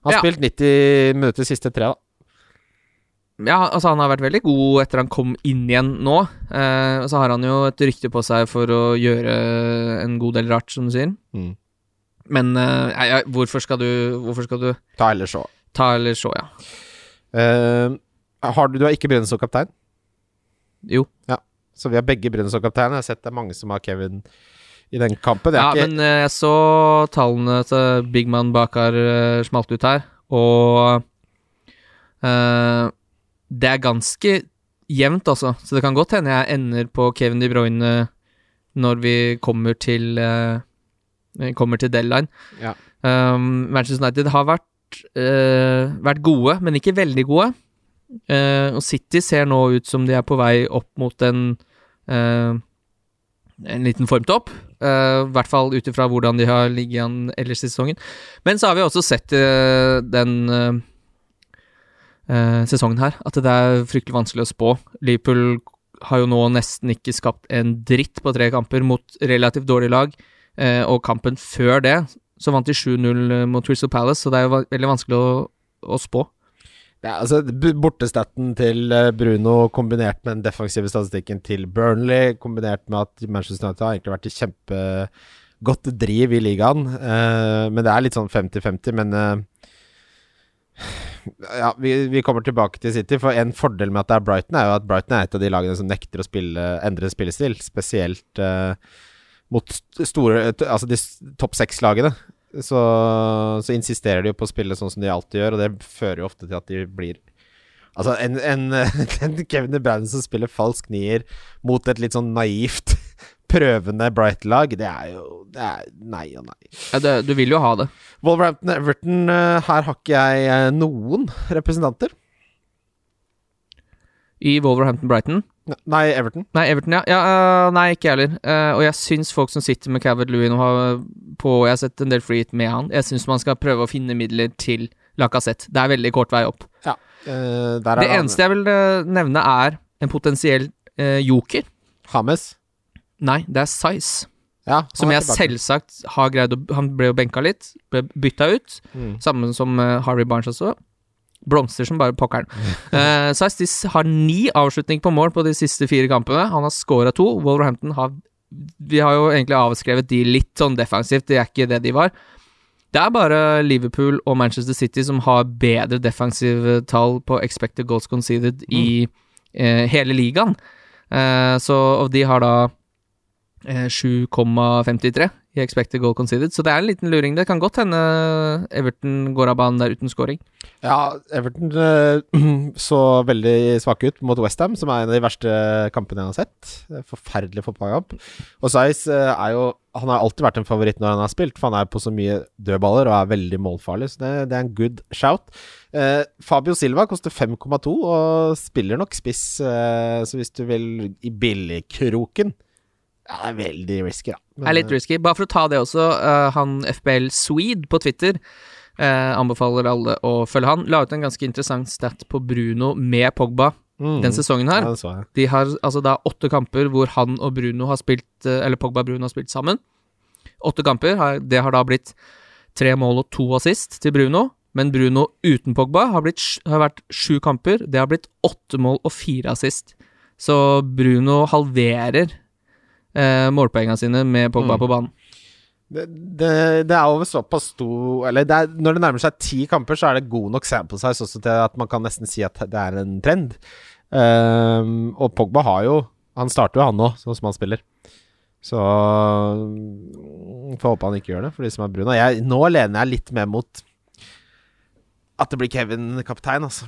Han har Ja. spilt 90 minutter de siste tre, da. Ja, altså Han har vært veldig god etter han kom inn igjen nå. Eh, så har han jo et rykte på seg for å gjøre en god del rart, som du sier. Mm. Men eh, ja, ja, hvorfor skal du Hvorfor skal du Ta eller så. ta eller så, ja. Eh, har du, du har ikke Brennes som kaptein? Jo. Så vi har begge Brennes som kaptein. Jeg har sett det er mange som har Kevin i den kampen. Ja, ikke, men eh, jeg så tallene til Big Man Bakar uh, smalt ut her, og eh, det er ganske jevnt, altså. Så det kan godt hende jeg ender på Kevin De Bruyne når vi kommer til uh, Kommer til deadline. Ja. Um, Manchester United har vært, uh, vært gode, men ikke veldig gode. Uh, og City ser nå ut som de er på vei opp mot en en liten formtopp. Uh, I hvert fall ut ifra hvordan de har ligget an ellers i sesongen. Men så har vi også sett den eh, eh, sesongen her at det er fryktelig vanskelig å spå. Liverpool har jo nå nesten ikke skapt en dritt på tre kamper mot relativt dårlig lag, eh, og kampen før det så vant de 7-0 mot Crystal Palace, så det er jo veldig vanskelig å, å spå. Ja, altså Bortestaten til eh, Bruno kombinert med den defensive statistikken til Burnley, kombinert med at Manchester United har egentlig vært i kjempegodt driv i ligaen. eh, men det er litt sånn 50-50. Men eh, ja, vi, vi kommer tilbake til City. For en fordel med at det er Brighton, er jo at Brighton er et av de lagene som nekter å spille, endre spillestil. Spesielt uh, mot store Altså de topp seks-lagene. Så, så insisterer de jo på å spille sånn som de alltid gjør, og det fører jo ofte til at de blir Altså, en, en, en Kevin De som spiller falsk nier mot et litt sånn naivt prøvende Bright-lag, det er jo Det er nei og nei. Ja, det, du vil jo ha det. Wolverhampton Everton, eh, her har ikke jeg eh, noen representanter. I Wolverhampton-Brighton. Nei, Everton. Nei, Everton, ja. ja øh, nei, ikke jeg heller. Eh, og jeg syns folk som sitter med Cavett Lewin og på Jeg har sett en del free med han. Jeg syns man skal prøve å finne midler til Lacassette. Det er veldig kort vei opp. Ja, Det eneste jeg vil nevne, er en potensiell joker. Hames. Nei, det er Size. Ja, Som jeg tilbake. selvsagt har greid å Han ble jo benka litt, ble bytta ut. Mm. Samme som uh, Harvey Barnes også. Blomster som bare pokkeren. Uh, Size har ni avslutninger på mål på de siste fire kampene. Han har scora to. Wolverhampton har Vi har jo egentlig avskrevet de litt sånn defensivt, det er ikke det de var. Det er bare Liverpool og Manchester City som har bedre defensive tall på expected goals conceded i eh, hele ligaen. Eh, så, og de har da eh, 7,53 i expected goal conceded, så det er en liten luring. Det kan godt hende Everton går av banen der uten scoring. Ja, Everton eh, så veldig svake ut mot Westham, som er en av de verste kampene jeg har sett. Er Forferdelig fotballkamp. Og Size eh, er jo Han har alltid vært en favoritt når han har spilt, for han er på så mye dødballer og er veldig målfarlig, så det, det er en good shout. Eh, Fabio Silva koster 5,2 og spiller nok spiss, eh, så hvis du vil i billigkroken Ja, det er veldig risky, da. Men, er litt risky. Bare for å ta det også, uh, han FBL Swede på Twitter uh, anbefaler alle å følge han. La ut en ganske interessant stat på Bruno med Pogba mm, den sesongen her. Ja. De har altså da åtte kamper hvor han og Bruno har spilt uh, Eller Pogba og Bruno har spilt sammen. Åtte kamper. Det har da blitt tre mål og to assist til Bruno. Men Bruno uten Pogba har, blitt, har vært sju kamper. Det har blitt åtte mål og fire assist. Så Bruno halverer eh, målpoengene sine med Pogba Mm. på banen. Det, det, det er over såpass stor Eller det er, når det nærmer seg ti kamper, så er det god nok sample size også til at man kan nesten si at det er en trend. Um, og Pogba har jo Han starter jo, han nå, sånn som han spiller. Så Får håpe han ikke gjør det, for de som er brune. Jeg, nå lener jeg litt mer mot at det blir Kevin kaptein, altså.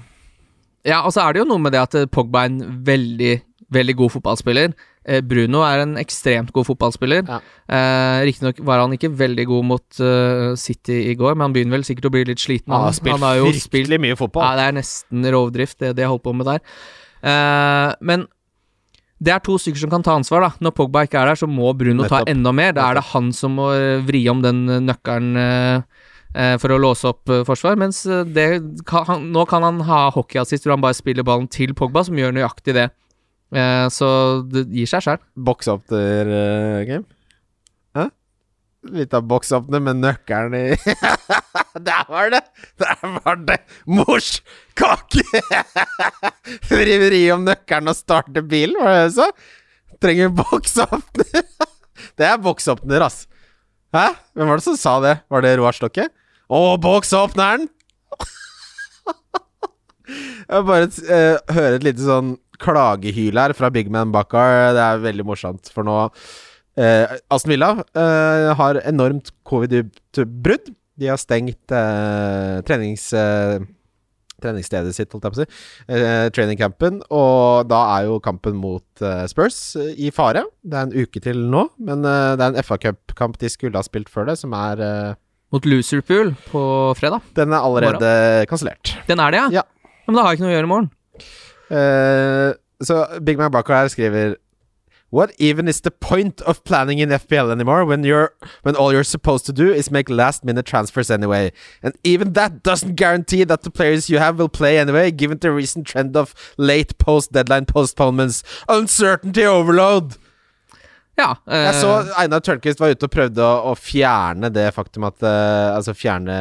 Ja, og så er det jo noe med det at Pogba er en veldig, veldig god fotballspiller. Eh, Bruno er en ekstremt god fotballspiller. Ja. Eh, Riktignok var han ikke veldig god mot uh, City i går, men han begynner vel sikkert å bli litt sliten. Han har spilt jo virkelig mye fotball. Ja, det er nesten rovdrift, det det jeg holdt på med der. Eh, men det er to stykker som kan ta ansvar, da. Når Pogba ikke er der, så må Bruno ta enda mer. Da er det han som må eh, vri om den nøkkelen eh, for å låse opp forsvar. Mens det kan, han, nå kan han ha hockeyassist hvor han bare spiller ballen til Pogba, som gjør nøyaktig det. Eh, så det gir seg sjøl. Boksåpner-game? Hæ? Litt av boksopter med nøkkelen i Der var det! Der var det! Mors kake! Vriveri om nøkkelen og starte bilen, var det det sa? Trenger boksopter. Det er boksåpner, ass. Hæ? Hvem var det som sa det? Var det Roar Stokke? Å, boksåpneren! Jeg bare uh, høre et lite sånn klagehyl her fra Big Man Buckar. Det er veldig morsomt, for nå eh, Aston Villa eh, har enormt covid-brudd. De har stengt eh, trenings... Eh, treningsstedet sitt, holdt jeg på å si. Eh, trainingcampen. Og da er jo kampen mot eh, Spurs i fare. Det er en uke til nå, men det er en FA Cup-kamp de skulle ha spilt før det, som er Mot Loserpool på fredag. Den er allerede kansellert. Den er det, ja? Ja. Men da har jeg ikke noe å gjøre i morgen. Eh, så Big Man Barker her skriver What even is the point of planning in FPL anymore when you're when all you're supposed to do is make last minute transfers anyway? And even that doesn't guarantee that the players you have will play anyway, given the recent trend of late post deadline postponements. Uncertainty overload! Ja. eh, Jeg så Einar Tørnquist var ute og prøvde å, å fjerne det faktum at uh, Altså fjerne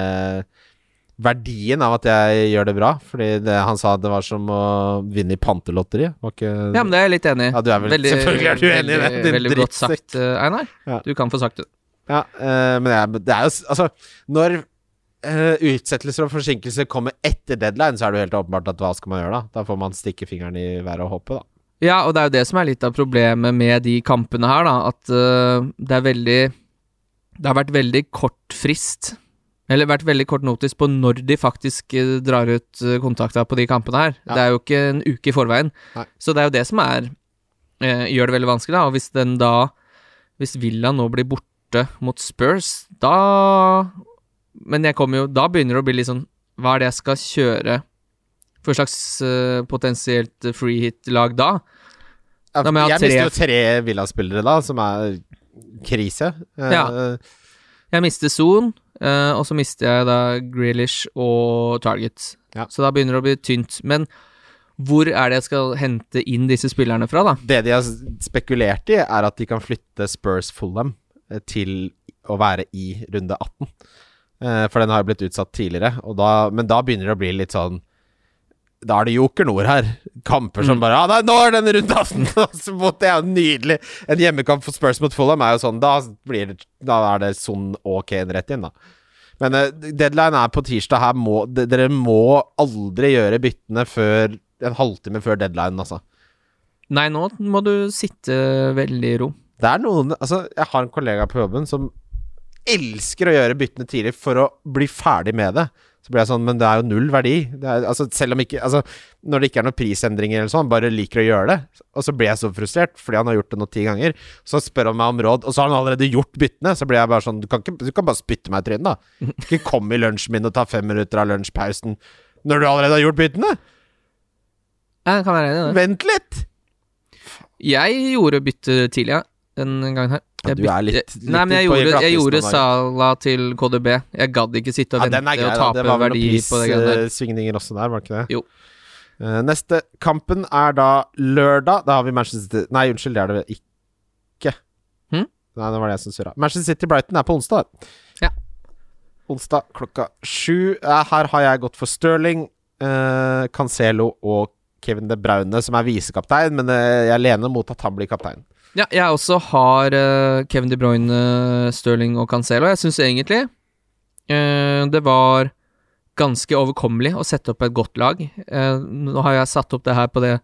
verdien av at jeg gjør det bra. Fordi det, han sa det var som å vinne i pantelotteri. Var ikke ja, men det er jeg litt enig i. Ja, selvfølgelig er du enig i det, din veldig godt sagt, eh, Einar. Ja. Du kan få sagt det. Ja, uh, men jeg, det er jo Altså, når uh, utsettelser og forsinkelser kommer etter deadline, så er det jo helt åpenbart at hva skal man gjøre da? Da får man stikke fingeren i været og håpe, da. Ja, og det er jo det som er litt av problemet med de kampene her, da. At uh, det er veldig Det har vært veldig kort frist. Eller vært veldig kort notis på når de faktisk eh, drar ut uh, kontakta på de kampene her. Ja. Det er jo ikke en uke i forveien. Nei. Så det er jo det som er eh, gjør det veldig vanskelig, da. Og hvis den da Hvis Villa nå blir borte mot Spurs, da Men jeg kommer jo Da begynner det å bli litt sånn Hva er det jeg skal kjøre for slags eh, potensielt free hit-lag da? Ja, Da jeg mister jo tre Villa-spillere da, som er krise. Eh, Ja. Jeg mister Son, uh, og så mister jeg da Grealish og Target. Ja. Så da begynner det å bli tynt. Men hvor er det jeg skal hente inn disse spillerne fra, da? Det de har spekulert i, er at de kan flytte Spurs Fulham eh, til å være i runde 18. Eh, for den har jo blitt utsatt tidligere, da, men da begynner det å bli litt sånn Da er det jokernord her. Kamper som bare Ja, nei, nå er den rundasen! Så det er jo nydelig. En hjemmekamp for Spurs mot Fulham er jo sånn Da, blir det, da er det sånn ok rett inn, da. Men uh, deadline er på tirsdag. Her må Dere må aldri gjøre byttene før en halvtime før deadline, altså. Nei, nå må du sitte veldig i ro. Det er noen Altså, jeg har en kollega på jobben som elsker å gjøre byttene tidlig for å bli ferdig med det. Så ble jeg sånn, men det er jo null verdi. Det er, altså, selv om ikke Altså, når det ikke er noen prisendringer eller sånn, bare liker å gjøre det. Og så ble jeg så frustrert, fordi han har gjort det nå ti ganger. Så spør han meg om råd, og så har han allerede gjort byttene. Så blir jeg bare sånn Du kan, ikke, du kan bare spytte meg i trynet, da. Ikke kom i lunsjen min og ta fem minutter av lunsjpausen når du allerede har gjort byttene. Jeg kan være enig i det. Vent litt! Jeg gjorde bytte tidlig, ja. Den gangen her. Jeg du er litt- litt Nei, men jeg gjorde, jeg gjorde Sala til KDB. Jeg gadd ikke sitte og vente grei, og tape Det var verdi på det greiene der. prissvingninger også der, var det ikke det? Jo. Uh, neste kampen er da lørdag. Da har vi Manchester City Nei, unnskyld, det er det ikke. Hm? Nei, det var det jeg som surra. Manchester City-Brighton er på onsdag. Ja. Onsdag klokka sju. Eh, her har jeg gått for Sterling, uh, Cancelo og Kevin De Braune, som er visekaptein, men uh, jeg lener mot at han blir kaptein. Ja, jeg også har uh, Kevin De Bruyne, Sterling og Cancelo. Jeg syns egentlig uh, det var ganske overkommelig å sette opp et godt lag. Uh, nå har jeg satt opp det her på det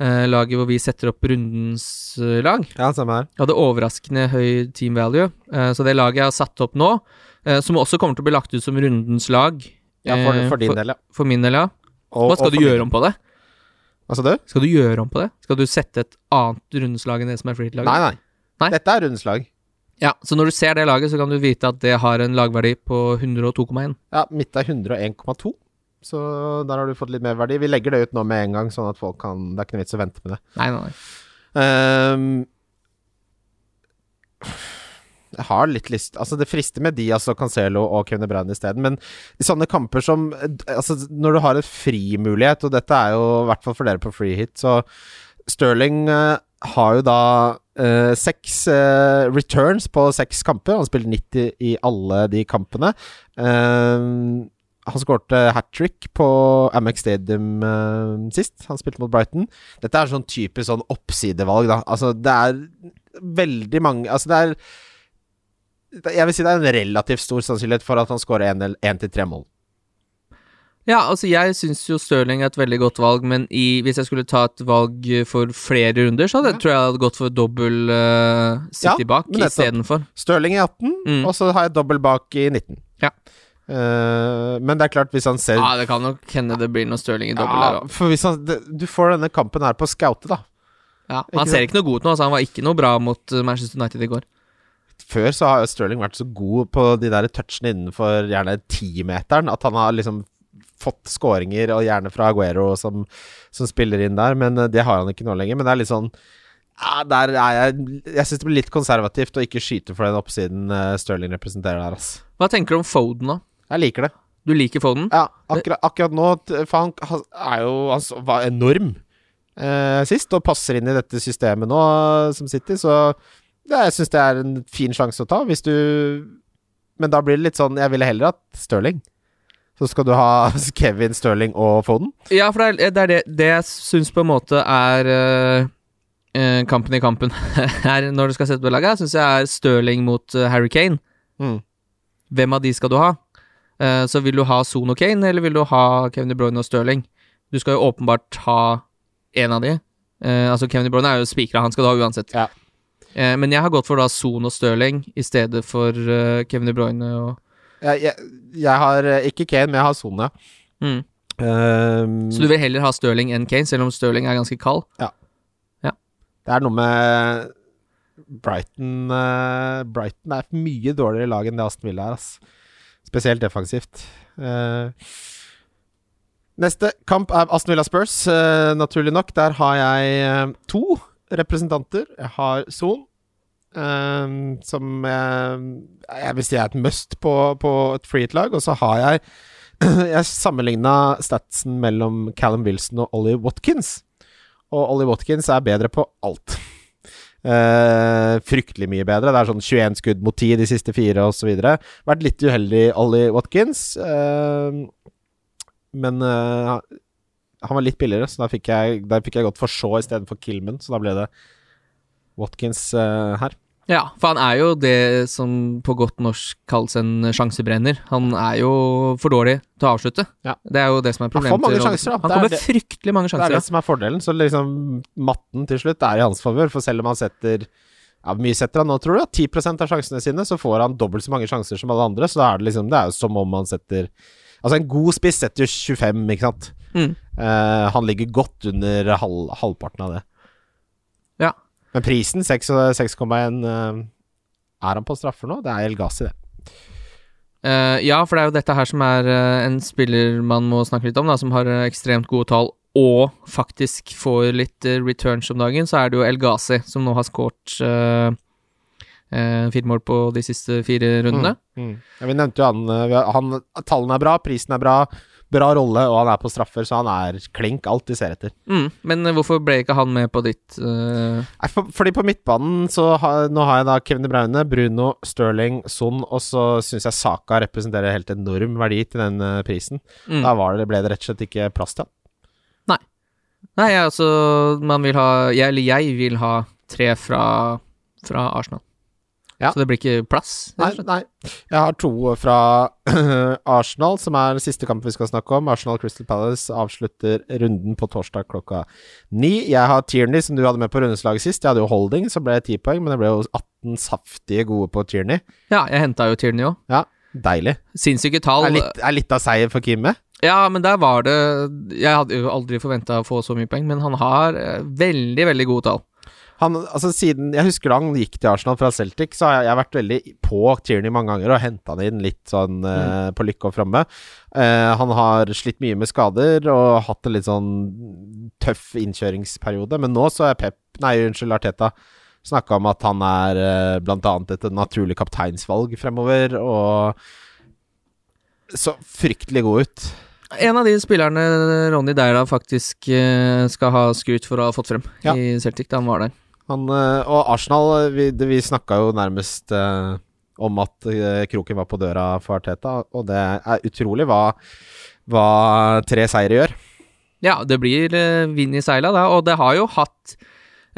eh, laget hvor vi setter opp rundens lag. Ja, samme her. Jeg hadde overraskende høy team value, eh, så det laget jeg har satt opp nå, eh, som også kommer til å bli lagt ut som rundens lag Ja, for, for din for, del, ja. for min del, ja. Og- Hva skal og du gjøre om på det? Hva sa du? Skal du gjøre om på det? Skal du sette et annet rundeslag enn det som er freehit-laget? Nei, nei, Nei? Dette er rundeslag. Ja, så når du ser det laget, så kan du vite at det har en lagverdi på 102,1. Ja, mitt er 101,2. Så der har du fått litt mer verdi. Vi legger det ut nå med en gang, sånn at folk kan Det er ikke noe vits å vente med det. Nei, nei, nei. Ehm, jeg har litt lyst Altså, det frister med de, altså Cancelo og Kevin Bruyne isteden, men i sånne kamper som Altså, når du har en frimulighet, og dette er jo i hvert fall for dere på free hit, så Sterling uh, har jo da uh, seks uh, returns på seks kamper. Han spiller 90 i alle de kampene. Han skårte hat trick på Amex Stadium sist. Han spilte mot Brighton. Dette er sånn typisk sånn oppsidevalg, da. Altså, det er veldig mange Altså, det er Jeg vil si det er en relativt stor sannsynlighet for at han skårer én til tre mål. Ja, altså jeg syns jo Stirling er et veldig godt valg, men i, hvis jeg skulle ta et valg for flere runder, så hadde, tror jeg jeg hadde gått for dobbel uh, City Ja, bak istedenfor. Stirling i 18, Mm. og så har jeg dobbel bak i 19. Ja. Uh, men det er klart, hvis han ser Ja, det kan nok hende det blir noe Stirling i dobbel Ja, der for hvis han, det, Du får denne kampen her på scoute, da. Ja, han ser ikke noe god ut nå, altså han var ikke noe bra mot uh, Manchester United i går. Før så har Stirling vært så god på de der touchene innenfor gjerne timeteren at han har liksom fått skåringer, og gjerne fra Aguero som, som spiller inn der, men eh, det har han ikke nå lenger. Men det er litt sånn ja, Der er jeg Jeg syns det blir litt konservativt å ikke skyte for den oppsiden eh, Stirling representerer der, ass. Hva tenker du om Foden, da? Jeg liker det. Du liker Foden? Ja, akkurat, akkurat nå Fank For han er jo Han var enorm eh, sist, og passer inn i dette systemet nå eh, som City, så jeg syns det er en fin sjanse å ta, hvis du Men da blir det litt sånn Jeg ville heller hatt Stirling. Så skal du ha Kevin, Stirling og Foden? Ja, for det er det, er det, det jeg syns på en måte er eh, kampen i kampen her når du skal sette på laget, syns jeg er Stirling mot eh, Harry Kane. Mm. Hvem av de skal du ha? Uh, så vil du ha Son og Kane, eller vil du ha Kevin De Bruyne og Stirling? Du skal jo åpenbart ha en av de. Uh, altså Kevin De Bruyne er jo spikra, han skal du ha uansett. Ja. Eh, men jeg har gått for da Son og Stirling i stedet for uh, Kevin De Bruyne og Jeg, jeg, jeg har eh, ikke Kane, men jeg har Son, ja. mm. Um, Så du vil heller ha Stirling enn Kane, selv om Stirling er ganske kald? Ja Det er noe med Brighton uh, Brighton er et mye dårligere lag enn det Aston Villa er, ass. Spesielt defensivt. Uh, neste kamp er Aston Villa Spurs, uh, naturlig nok. Der har jeg to representanter. Jeg har Son, som jeg, jeg vil si er et must på, på et freehit-lag. Og så har jeg Jeg sammenligna statsen mellom Callum Wilson og Ollie Watkins. Og Ollie Watkins er bedre på alt. Uh, fryktelig mye bedre. Det er sånn 21 skudd mot 10 de siste fire, osv. Vært litt uheldig, Ollie Watkins. Uh, men uh, han var litt billigere, så da fikk jeg, da fikk jeg godt for Shaw istedenfor Kilman. Så da ble det Watkins eh, her. Ja, for han er jo det som på godt norsk kalles en sjansebrenner. Han er jo for dårlig til å avslutte. Ja. Det er jo det som er problemet. Han får mange sjanser, da. Han er kommer det- fryktelig mange sjanser. Det er det som er fordelen. Så liksom matten til slutt er i hans favør. For selv om han setter ja, mye setter han nå, tror du? 10 av sjansene sine, så får han dobbelt så mange sjanser som alle andre. Så da er det liksom Det er jo som om han setter Altså, en god spiss setter jo 25, ikke sant? Mm. Uh, han ligger godt under halv, halvparten av det. Men prisen, 6,1 eh, Er han på straffer nå? Det er El Ghazi, det. Uh, ja, for det er jo dette her som er eh, en spiller man må snakke litt om, da, som har ekstremt gode tall og faktisk får litt uh, returns om dagen, så er det jo El Ghazi som nå har skåret uh, fire mål på de siste fire rundene. Mm. Ja, vi nevnte jo han, han Tallene er bra, prisen er bra, bra rolle, og han er på straffer, så han er klink alt de ser etter. Mm. Men eh, hvorfor ble ikke han med på ditt uh... Nei, for, fordi på midtbanen så har, Nå har jeg da Kevin De Braune, Bruno, Sterling, Son, og så syns jeg Saka representerer helt enorm verdi til den eh, prisen. mm. Da var det, ble det rett og slett ikke plass til han. Nei, altså Man vil ha jeg, Eller jeg vil ha tre fra, fra Arsenal. Ja. Så det blir ikke plass? Nei, nei. Jeg har to fra Arsenal, som er siste kamp vi skal snakke om. Arsenal Crystal Palace avslutter runden på torsdag klokka ni. Jeg har Tierney, som du hadde med på rundeslaget sist. Jeg hadde jo Holding, som ble 10 poeng, men det ble jo 18 saftige gode på Tierney. Ja, jeg henta jo Tierney òg. Ja, deilig. Sinnssyke tall. Er litt, er litt av seier for Kimme. Ja, men der var det Jeg hadde jo aldri forventa å få så mye poeng, men han har eh, veldig, veldig gode tall. Han, altså siden, Jeg husker da han gikk til Arsenal fra Celtic, så har jeg, jeg har vært veldig på Tierney mange ganger og henta han inn litt sånn eh, på lykke og framme. Uh, han har slitt mye med skader og hatt en litt sånn tøff innkjøringsperiode, men nå så er Pep Nei, unnskyld, Arteta snakka om at han er uh, annet et naturlig kapteinsvalg fremover, og så fryktelig god ut. En av de spillerne Ronny Deila faktisk eh, skal ha skryt for å ha fått frem Ja. i Celtic da han var der. Han, eh, og Arsenal, eh, vi, vi snakka jo nærmest eh, om at eh, kroken var på døra for Arteta, og det er utrolig hva, hva tre seire gjør. Ja, det blir eh, vind i seila, da, og det har jo hatt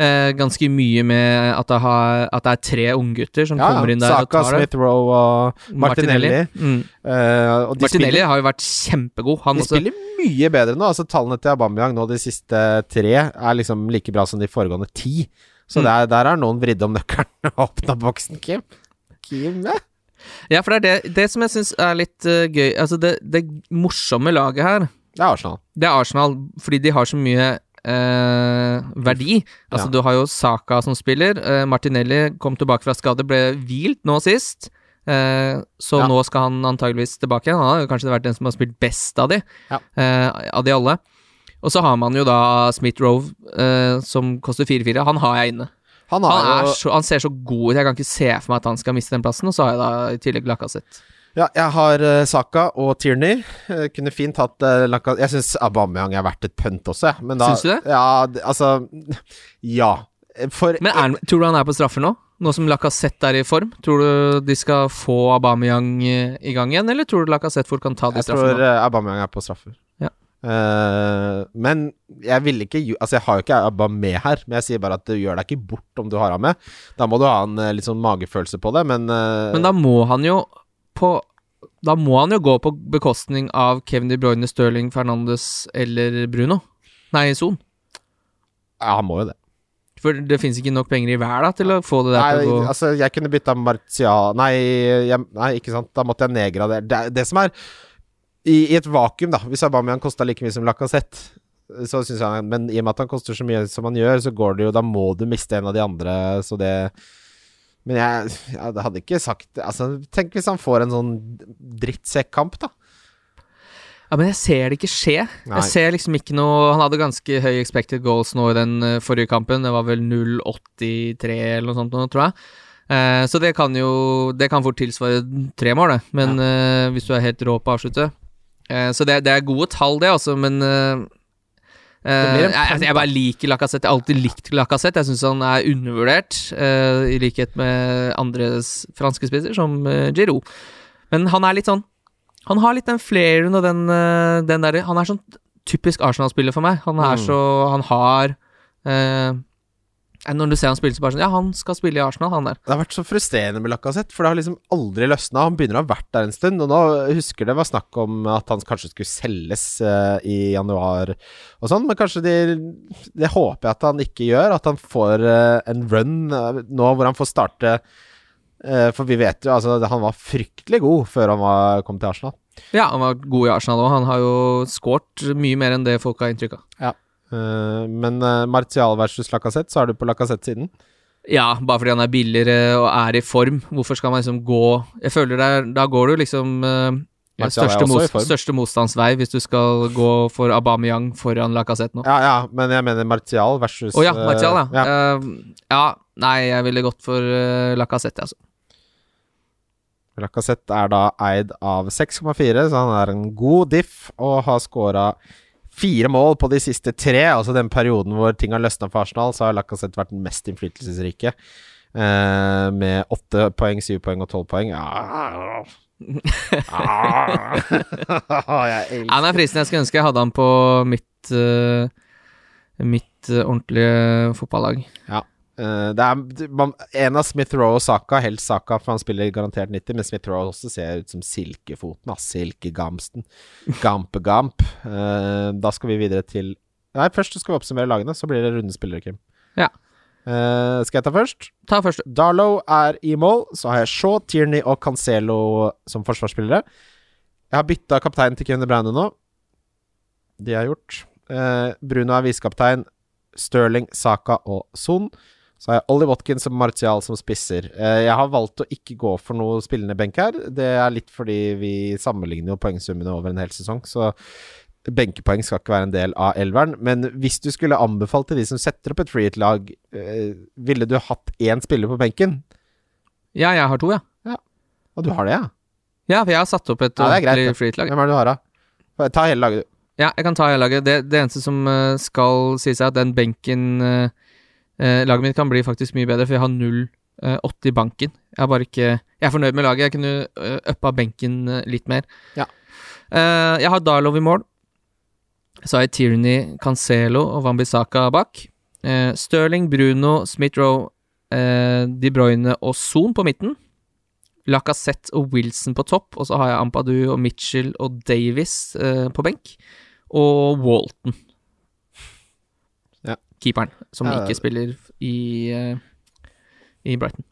eh, ganske mye med at det, har, at det er tre unggutter som kommer inn der og tar det. Saka, Smith Rowe og Martinelli. Mm. eh, og Martinelli spiller, har jo vært kjempegod. Han de også. spiller mye bedre nå. Altså Tallene til Aubameyang nå de siste tre er liksom like bra som de foregående ti. Så Mm. der, der har noen vridd om nøkkelen og åpna boksen, Kim. Kim, ja. Ja, for det er det, det som jeg syns er litt uh, gøy Altså, det, det morsomme laget her, Det er Arsenal. det er Arsenal, fordi de har så mye eh, verdi. Altså, Ja. du har jo Saka som spiller. eh, Martinelli kom tilbake fra skade, ble hvilt nå sist. Eh, så Ja. nå skal han antageligvis tilbake igjen. Han har jo kanskje vært den som har spilt best av de, Ja. eh, av de alle. Og så har man jo da Smith Rove, eh, som koster 4-4. Han har jeg inne. Han Han, jo så, han ser så god ut, jeg kan ikke se for meg at han skal miste den plassen. Og så har jeg da i tillegg Lacassette. Ja, jeg har uh, Saka og Tierney. Uh, kunne fint hatt uh, Laka Jeg syns Aubameyang er verdt et pønt også, jeg. Syns du det? Ja, altså Ja. For Men er, tror du han er på straffer nå? Nå som Lacassette er i form? Tror du de skal få Aubameyang eh, i gang igjen, eller tror du Lacassette fort kan ta de Jeg tror straffene? nå? uh, Aubameyang er på straffer. Eh, men jeg vil ikke Altså, jeg har jo ikke Abba med her, men jeg sier bare at du gjør deg ikke bort om du har han med. Da må du ha en eh, litt sånn magefølelse på det, men uh, Men da må han jo på Da må han jo gå på bekostning av Kevin De Bruyne, Sterling, Fernandes eller Bruno. Nei, Son. Ja, han må jo det. For det finnes ikke nok penger i hver da til å få det der Nei, til å gå altså, jeg kunne bytta Martial Nei, jeg, nei, ikke sant. Da måtte jeg nedgradere. Det, det som er i, I et vakuum, da, hvis Aubameyang kosta like mye som Lacassette, så syns jeg Men i og med at han koster så mye som han gjør, så går det jo Da må du miste en av de andre, så det Men jeg, jeg hadde ikke sagt Altså, tenk hvis han får en sånn drittsekkamp, da. Ja, men jeg ser det ikke skje. Nei. Jeg ser liksom ikke noe Han hadde ganske høy expected goals nå i den eh, forrige kampen. Det var vel 0,83 eller noe sånt nå, tror jeg. Eh, så det kan jo Det kan fort tilsvare tre mål, det. Men eh, hvis du er helt rå på å avslutte. Eh, så det, det er gode tall, det, altså, men eh, Eh, jeg, jeg bare liker Lacassette. Jeg har alltid likt Lacassette. Jeg syns han er undervurdert, i likhet med andre franske spisser, som Giroud. Men han er litt sånn Han har litt den flairen og den, den derre Han er sånn typisk Arsenal-spiller for meg. Han er Mm. så Han har Når du ser han spille, så bare sånn Ja, han skal spille i Arsenal, han der. Det har vært så frustrerende med Lacassette, for det har liksom aldri løsna. Han begynner å ha vært der en stund, og nå husker det var snakk om at han kanskje skulle selges uh, i januar og sånn, men kanskje det Det håper jeg at han ikke gjør, at han får uh, en run uh, nå hvor han får starte eh, For vi vet jo, altså, han var fryktelig god før han var, kom til Arsenal. Ja, han var god i Arsenal òg. Han har jo skåret mye mer enn det folk har inntrykk av. Eh, men uh, Martial versus Lacassette, så er du på Lacassette-siden. Ja, bare fordi han er billigere og er i form. Hvorfor skal man liksom gå Jeg føler det er Da går du liksom eh, største, mot, største motstandsvei hvis du skal gå for Aubameyang foran Lacassette nå. Ja, ja, men jeg mener Martial versus ja, eh, Martial, ja. ja. Uh, ja. Nei, jeg ville gått for uh, Lacassette, altså. Lacassette er da eid av 6,4, så han er en god diff og har scora fire mål på de siste tre. Altså den perioden hvor ting har løsna for Arsenal, så har Lacassette vært den mest innflytelsesrike. Eh, med åtte poeng, syv poeng og tolv poeng. Ja. Ah. jeg elsker Han er fristende. Jeg skulle ønske jeg hadde han på mitt uh, Mitt uh, ordentlige fotballag. Eh, det er man, En av Smith Rowe og Saka, helst Saka, for han spiller garantert 90, men Smith Rowe også ser ut som silkefoten. ass. Silkegamsten. Gampe-gamp. Eh, da skal vi videre til Nei, først skal vi oppsummere lagene, så blir det runde spillere, Kim. Ja. Uh, skal jeg ta først? Ta først. Darlow er i mål. Så har jeg Shaw, Tierney og Cancelo som forsvarsspillere. Jeg har bytta kaptein til Kevin De Bruyne nå. Det har gjort. Uh, Bruno er visekaptein. Sterling, Saka og Son. Så har jeg Ollie Watkins og Martial som spisser. Eh, jeg har valgt å ikke gå for noe spillende benk her. Det er litt fordi vi sammenligner jo poengsummene over en hel sesong, så benkepoeng skal ikke være en del av elveren. Men hvis du skulle anbefalt til de som setter opp et freehit-lag, eh, ville du hatt én spiller på benken? Ja, jeg har to, ja. Og du har det, ja? Ja, for jeg har satt opp et Ja, ordentlig freehit-lag. Hvem er det du har, da? Ta hele laget, du. Ja, jeg kan ta hele laget. Det, det eneste som eh, skal sies, er at den benken eh, eh, Laget mitt kan bli faktisk mye bedre, for jeg har 0,8 i banken. Jeg, er, ikke, jeg er fornøyd med laget. Jeg kunne uh, uppa benken eh, litt mer. Ja. Eh, jeg har Darlow i mål. Så har jeg Tierney, Cancelo og Wambisaka bak. Eh, Sterling, Bruno, Smith-Roe, eh, De Bruyne og Son på midten. Lacassette og Wilson på topp, og så har jeg Ampadu og Mitchell og Davis eh, på benk. Og Walton. Keeperen, som Ja, ikke spiller i, eh, i Brighton.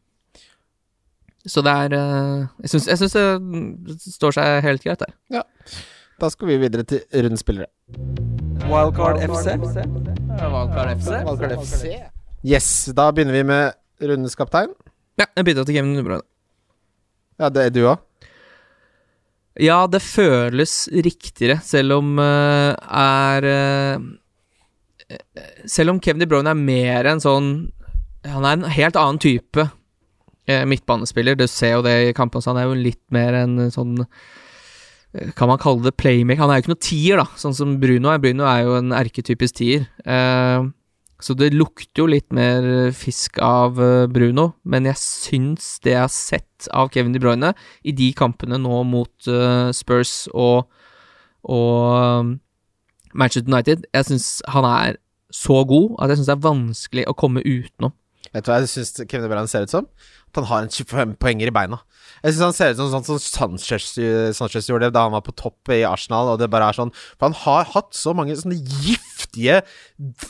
Så det er eh, Jeg syns, det står seg helt greit der. Ja. Da skal vi videre til rundens spillere. Wildcard FC. Wildcard FC. Yes, da begynner vi med rundens kaptein. Ja, jeg bytta til Kevin De Ja, det er du òg. Ja, det føles riktigere, selv om uh, er eh, Selv om Kevin De Bruyne er mer en sånn Han er en helt annen type eh, midtbanespiller. Du ser jo det i kampene, så han er jo litt mer en sånn eh, Kan man kalle det playmaker? Han er jo ikke noe tier, da, sånn som Bruno er. Bruno er jo en erketypisk tier. Eh, så det lukter jo litt mer fisk av Bruno, men jeg syns det jeg har sett av Kevin De Bruyne i de kampene nå mot Spurs og, og Manchester United Jeg syns han er så god at jeg syns det er vanskelig å komme utenom. Vet du hva jeg syns Kevin De Bruyne ser ut som? At han har en 25 poenger i beina. Jeg syns han ser ut som sånn som Sanchez, Sanchez gjorde da han var på topp i Arsenal, og det bare er sånn For han har hatt så mange sånne giftige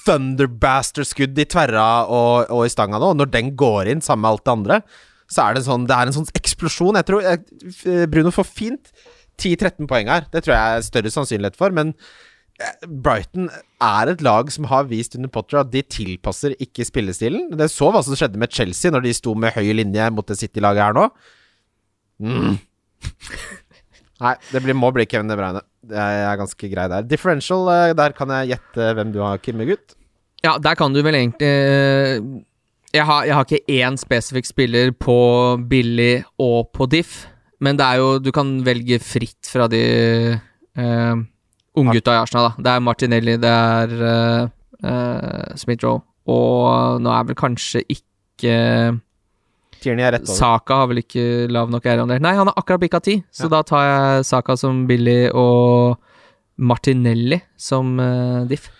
Thunderbaster-skudd i tverra og, og i stanga nå, og når den går inn sammen med alt det andre, så er det sånn Det er en sånn eksplosjon. Jeg tror jeg, Bruno får fint 10-13 poeng her. Det tror jeg er større sannsynlighet for, men Brighton er et lag som har vist under Potter at de tilpasser ikke spillestilen. Det så hva som skjedde med Chelsea når de sto med høy linje mot det City-laget her nå. Mm. Nei, det blir, må bli Kevin De Bruyne. Jeg er ganske grei der. Differential, eh, der kan jeg gjette hvem du har, Kimme, Gutt. Ja, der kan du vel egentlig eh, jeg har, jeg har ikke én spesifikk spiller på billig og på diff, men det er jo Du kan velge fritt fra de eh, unggutta i Arsenal, da. Det er Martinelli, det er uh, uh, Smith-Roe, og nå er vel kanskje ikke Tierney er rett over. Saka har vel ikke lav nok eierandel. Nei, han har akkurat bikka ti, så Ja. da tar jeg Saka som Billy og Martinelli som uh, diff.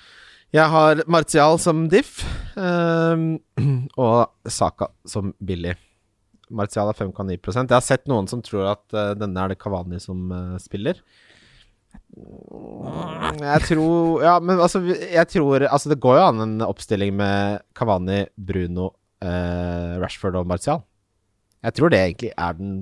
Jeg har Martial som diff, ehm, og Saka som billig. Martial er 5,9 Jeg har sett noen som tror at eh, denne er det Kavani som eh, spiller. Jeg tror Ja, men altså, jeg tror Altså, det går jo an en oppstilling med Kavani, Bruno, eh, Rashford og Martial. Jeg tror det egentlig er den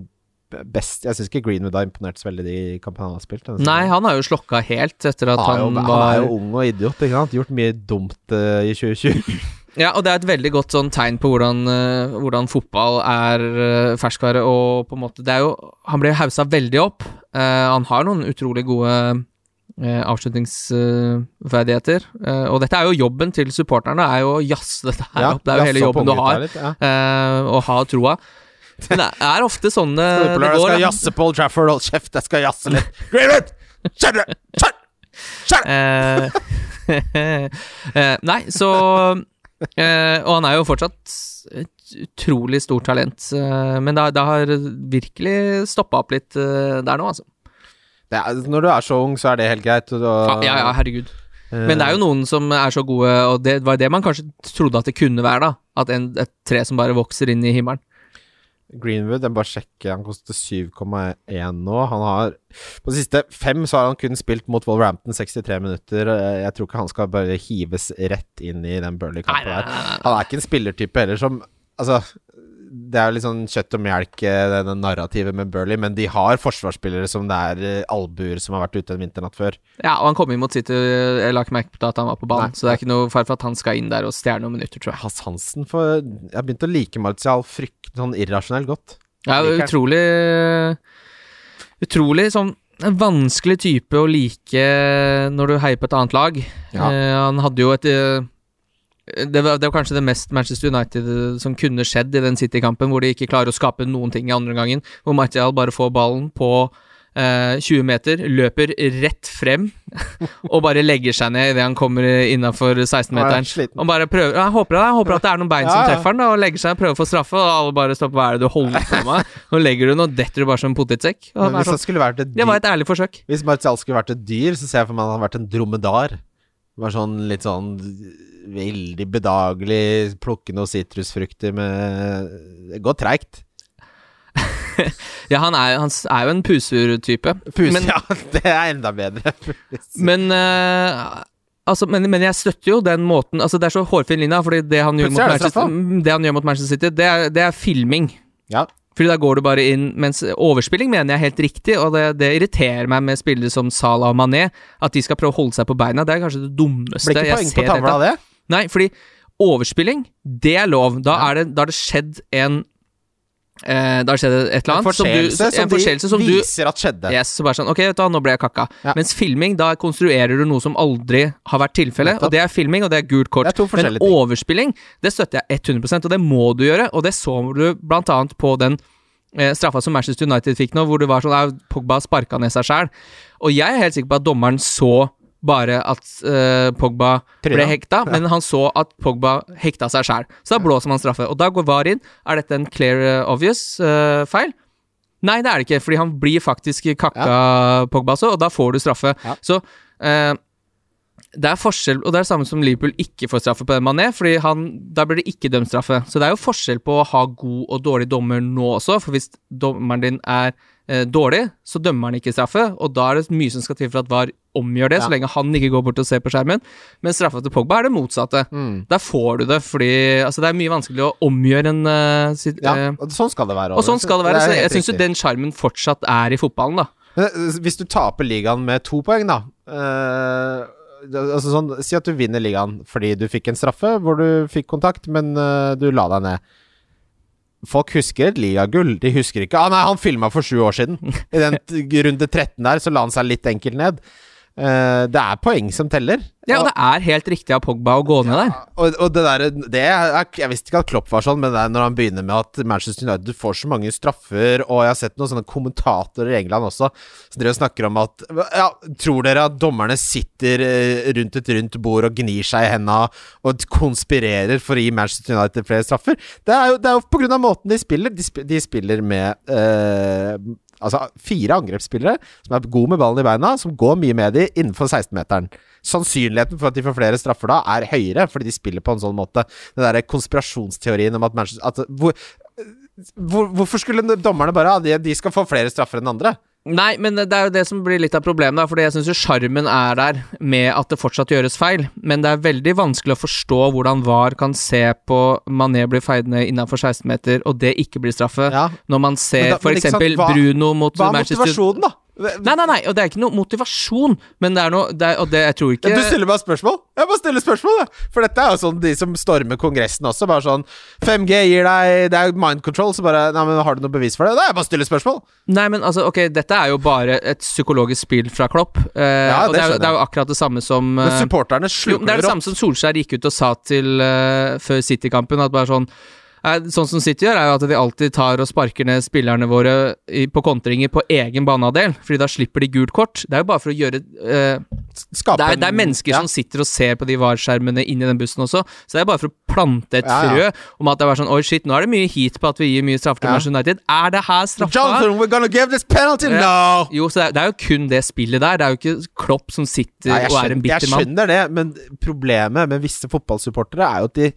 best Jeg syns ikke Greenwood har imponert så veldig de kampene han har spilt. Nei, han har jo slokka helt etter at han, han, jo, han var er jo ung og idiot, ikke sant? Gjort mye dumt eh, i 2020. Ja, og det er et veldig godt sånn tegn på hvordan, eh, hvordan fotball er uh, ferskvare, og på en måte Det er jo Han ble haussa veldig opp. Uh, han har noen utrolig gode uh, avslutningsferdigheter. Uh, og dette er jo jobben til supporterne, er jo å jazze dette her opp. Det er jo hele jobben du har, litt, ja. å ha troa. Men det er ofte sånn det, går. Jeg skal jazze på Trafford. Hold kjeft, jeg skal jazze litt. Greenwood! Kjør det! Kjør! Kjør! Nei, så eh, Og han er jo fortsatt et utrolig stort talent, eh, men det, det har virkelig stoppa opp litt eh, der nå, altså. Er, når du er så ung, så er det helt greit. Og, Ja, ja, ja, herregud. eh, Men det er jo noen som er så gode, og det var det man kanskje trodde at det kunne være, da. At en, et tre som bare vokser inn i himmelen. Greenwood, jeg bare sjekker, han koster 7,1 nå. Han har På de siste fem så har han kun spilt mot Wolverhampton 63 minutter. Eh, Jeg tror ikke han skal bare hives rett inn i den nei, der. Han er ikke en spillertype heller som Altså, det er litt sånn kjøtt og melk, denne det det narrativet med Burley, men de har forsvarsspillere som det er eh, albuer som har vært ute en vinternatt før. Ja, og han kom inn mot City, jeg la ikke merke til at han var på banen, Nei. så det er ikke noe fare for at han skal inn der og stjele noen minutter, tror jeg. Hans Hansen for Jeg har begynt å like Martial frykt sånn irrasjonelt godt. Ja, utrolig Utrolig sånn en vanskelig type å like når du heier på et annet lag. Ja. Eh, han hadde jo et eh, det var, det var kanskje det mest Manchester United eh, som kunne skjedd i den City-kampen, hvor de ikke klarer å skape noen ting i andre gangen. Hvor Martial bare får ballen på eh, 20 meter, løper rett frem og bare legger seg ned idet han kommer innafor er 16-meteren. Og bare prøver Jeg håper, jeg håper at det er noen bein som treffer han, da, og legger seg og prøver å få straffe, og alle bare stopper Hva er det du holder på med? Nå legger du den, og detter du bare som en potetsekk. Sånn, det var et ærlig forsøk. Hvis Martial skulle vært et dyr, så ser jeg for meg at han hadde vært en dromedar. Bare sånn litt sånn veldig bedagelig, plukke noen sitrusfrukter med Det går treigt. Ja, han er, han er jo en pusur-type. Pus, Men- ja, det er enda bedre. Men uh, Altså, men, men jeg støtter jo den måten Altså, det er så hårfin linje, fordi det han gjør mot er Manchester, det han gjør mot Manchester City, det er, det er filming. ja. Fordi da går du bare inn Mens overspilling mener jeg er helt riktig, og det, det irriterer meg med spillere som Salah og Mané, at de skal prøve å holde seg på beina. Det er kanskje det dummeste Blir ikke jeg poeng ser. på tavla av det? Nei, fordi overspilling, det er lov. Da, er det, da har det skjedd en eh, Da har skjedd et eller En annet forseelse som, du, en forseelse som de du viser at skjedde. Yes, så bare sånn, ok, vet du nå ble jeg kakka. Ja. Mens filming, da konstruerer du noe som aldri har vært tilfelle, og det er filming, og det er gult kort. Er Men overspilling, det støtter jeg 100% og det må du gjøre, og det så du blant annet på den eh, straffa som Manchester United fikk nå, hvor det var sånn Pogba sparka ned seg sjæl. Og jeg er helt sikker på at dommeren så bare at uh, Pogba ble Tryna. hekta, men han så at Pogba hekta seg sjæl. Så da blåser man straffe. Og da går VAR inn. Er dette en clear eh, obvious uh, feil? Nei, det er det ikke, fordi han blir faktisk kakka Pogba så, og da får du straffe. Ja. Så uh, det er forskjell, og det er det samme som Liverpool ikke får straffe på den Mané, fordi han, da blir det ikke dømt straffe. Så det er jo forskjell på å ha god og dårlig dommer nå også, for hvis dommeren din er dårlig, så dømmer han ikke straffe, og da er det mye som skal til for at VAR omgjør det, Ja. så lenge han ikke går bort og ser på skjermen. Men straffa til Pogba er det motsatte. Mm. Der får du det, fordi altså, det er mye vanskelig å omgjøre en uh, sit, Ja, eh, og sånn skal det være. Og sånn skal det være, Det så jeg syns jo den sjarmen fortsatt er i fotballen, da. Eh, Hvis du taper ligaen med to poeng, da uh, altså sånn, Si at du vinner ligaen fordi du fikk en straffe hvor du fikk kontakt, men uh, du la deg ned. Folk husker et ligagull. De husker ikke ah, 'Nei, han filma for sju år siden'. I den runde 13 der så la han seg litt enkelt ned. Eh, det er poeng som teller. Ja, og det er helt riktig av Pogba å gå ned der. Og, og det der, det er, Jeg visste ikke at Klopp var sånn, men det er når han begynner med at Manchester United får så mange straffer, og jeg har sett noen sånne kommentatorer i England også som dere snakker om at Ja, tror dere at dommerne sitter eh, rundt et rundt bord og gnir seg i henda og konspirerer for å gi Manchester United flere straffer? Det er jo, det er jo på grunn av måten de spiller. De, sp de spiller med eh, Altså fire angrepsspillere som er gode med ballen i beina, som går mye med de innenfor 16-meteren. Sannsynligheten for at de får flere straffer da, er høyere, fordi de spiller på en sånn måte. Den derre konspirasjonsteorien om at Manchester at, hvor, hvor, Hvorfor skulle dommerne bare ha de, de skal få flere straffer enn andre? Nei, men det er jo det som blir litt av problemet, da, fordi jeg syns jo sjarmen er der med at det fortsatt gjøres feil, men det er veldig vanskelig å forstå hvordan VAR kan se på Mané blir feid ned innafor 16 meter, og det ikke blir straffe, Ja. når man ser f.eks. for eksempel Bruno mot Hva er motivasjonen, da? Nei, nei, nei, og det er ikke noe motivasjon, men det er noe det er, Og det, jeg tror ikke Du stiller bare spørsmål? Jeg bare stiller spørsmål, jeg. For dette er jo sånn de som stormer Kongressen også. Bare sånn 5G gir deg Det er mind control, så bare Nei, men har du noe bevis for det? Nei, jeg bare stiller spørsmål. Nei, men altså, ok, dette er jo bare et psykologisk spill fra Klopp. Eh, Ja, og det det er, det er jo akkurat det samme som Men eh, supporterne sluker men Det er det samme som Solskjær gikk ut og sa til eh, før City-kampen, at bare sånn Sånn som City gjør, er jo at de alltid tar og sparker ned spillerne våre på kontringer på egen banehalvdel, fordi da slipper de gult kort. Det er jo bare for å gjøre eh, Skape det, er, det er mennesker ja. som sitter og ser på de VAR-skjermene inni den bussen også, så det er bare for å plante et Ja, ja. frø om at det er sånn Oi, shit, nå er det mye heat på at vi gir mye straffe til. Manchester United. Er det her straffa? Jonathan, we're gonna give this penalty! Ja. No! Jo, så det er, det er jo kun det spillet der. Det er jo ikke Klopp som sitter jeg, og er en skjønner, jeg bitter mann. skjønner det, men problemet med visse fotballsupportere er jo at de,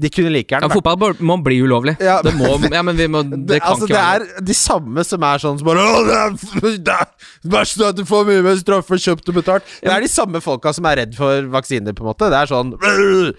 de kunne like Ja, gjerne vært fotball må- bli ulovlig. Ja. Det må Ja, men vi må Det, det, kan altså, ikke det være er de samme som er sånn som bare det er, det er verst at du får mye mer straffe kjøpt og betalt. Det er de samme folka som er redd for vaksiner, på en måte. Det er sånn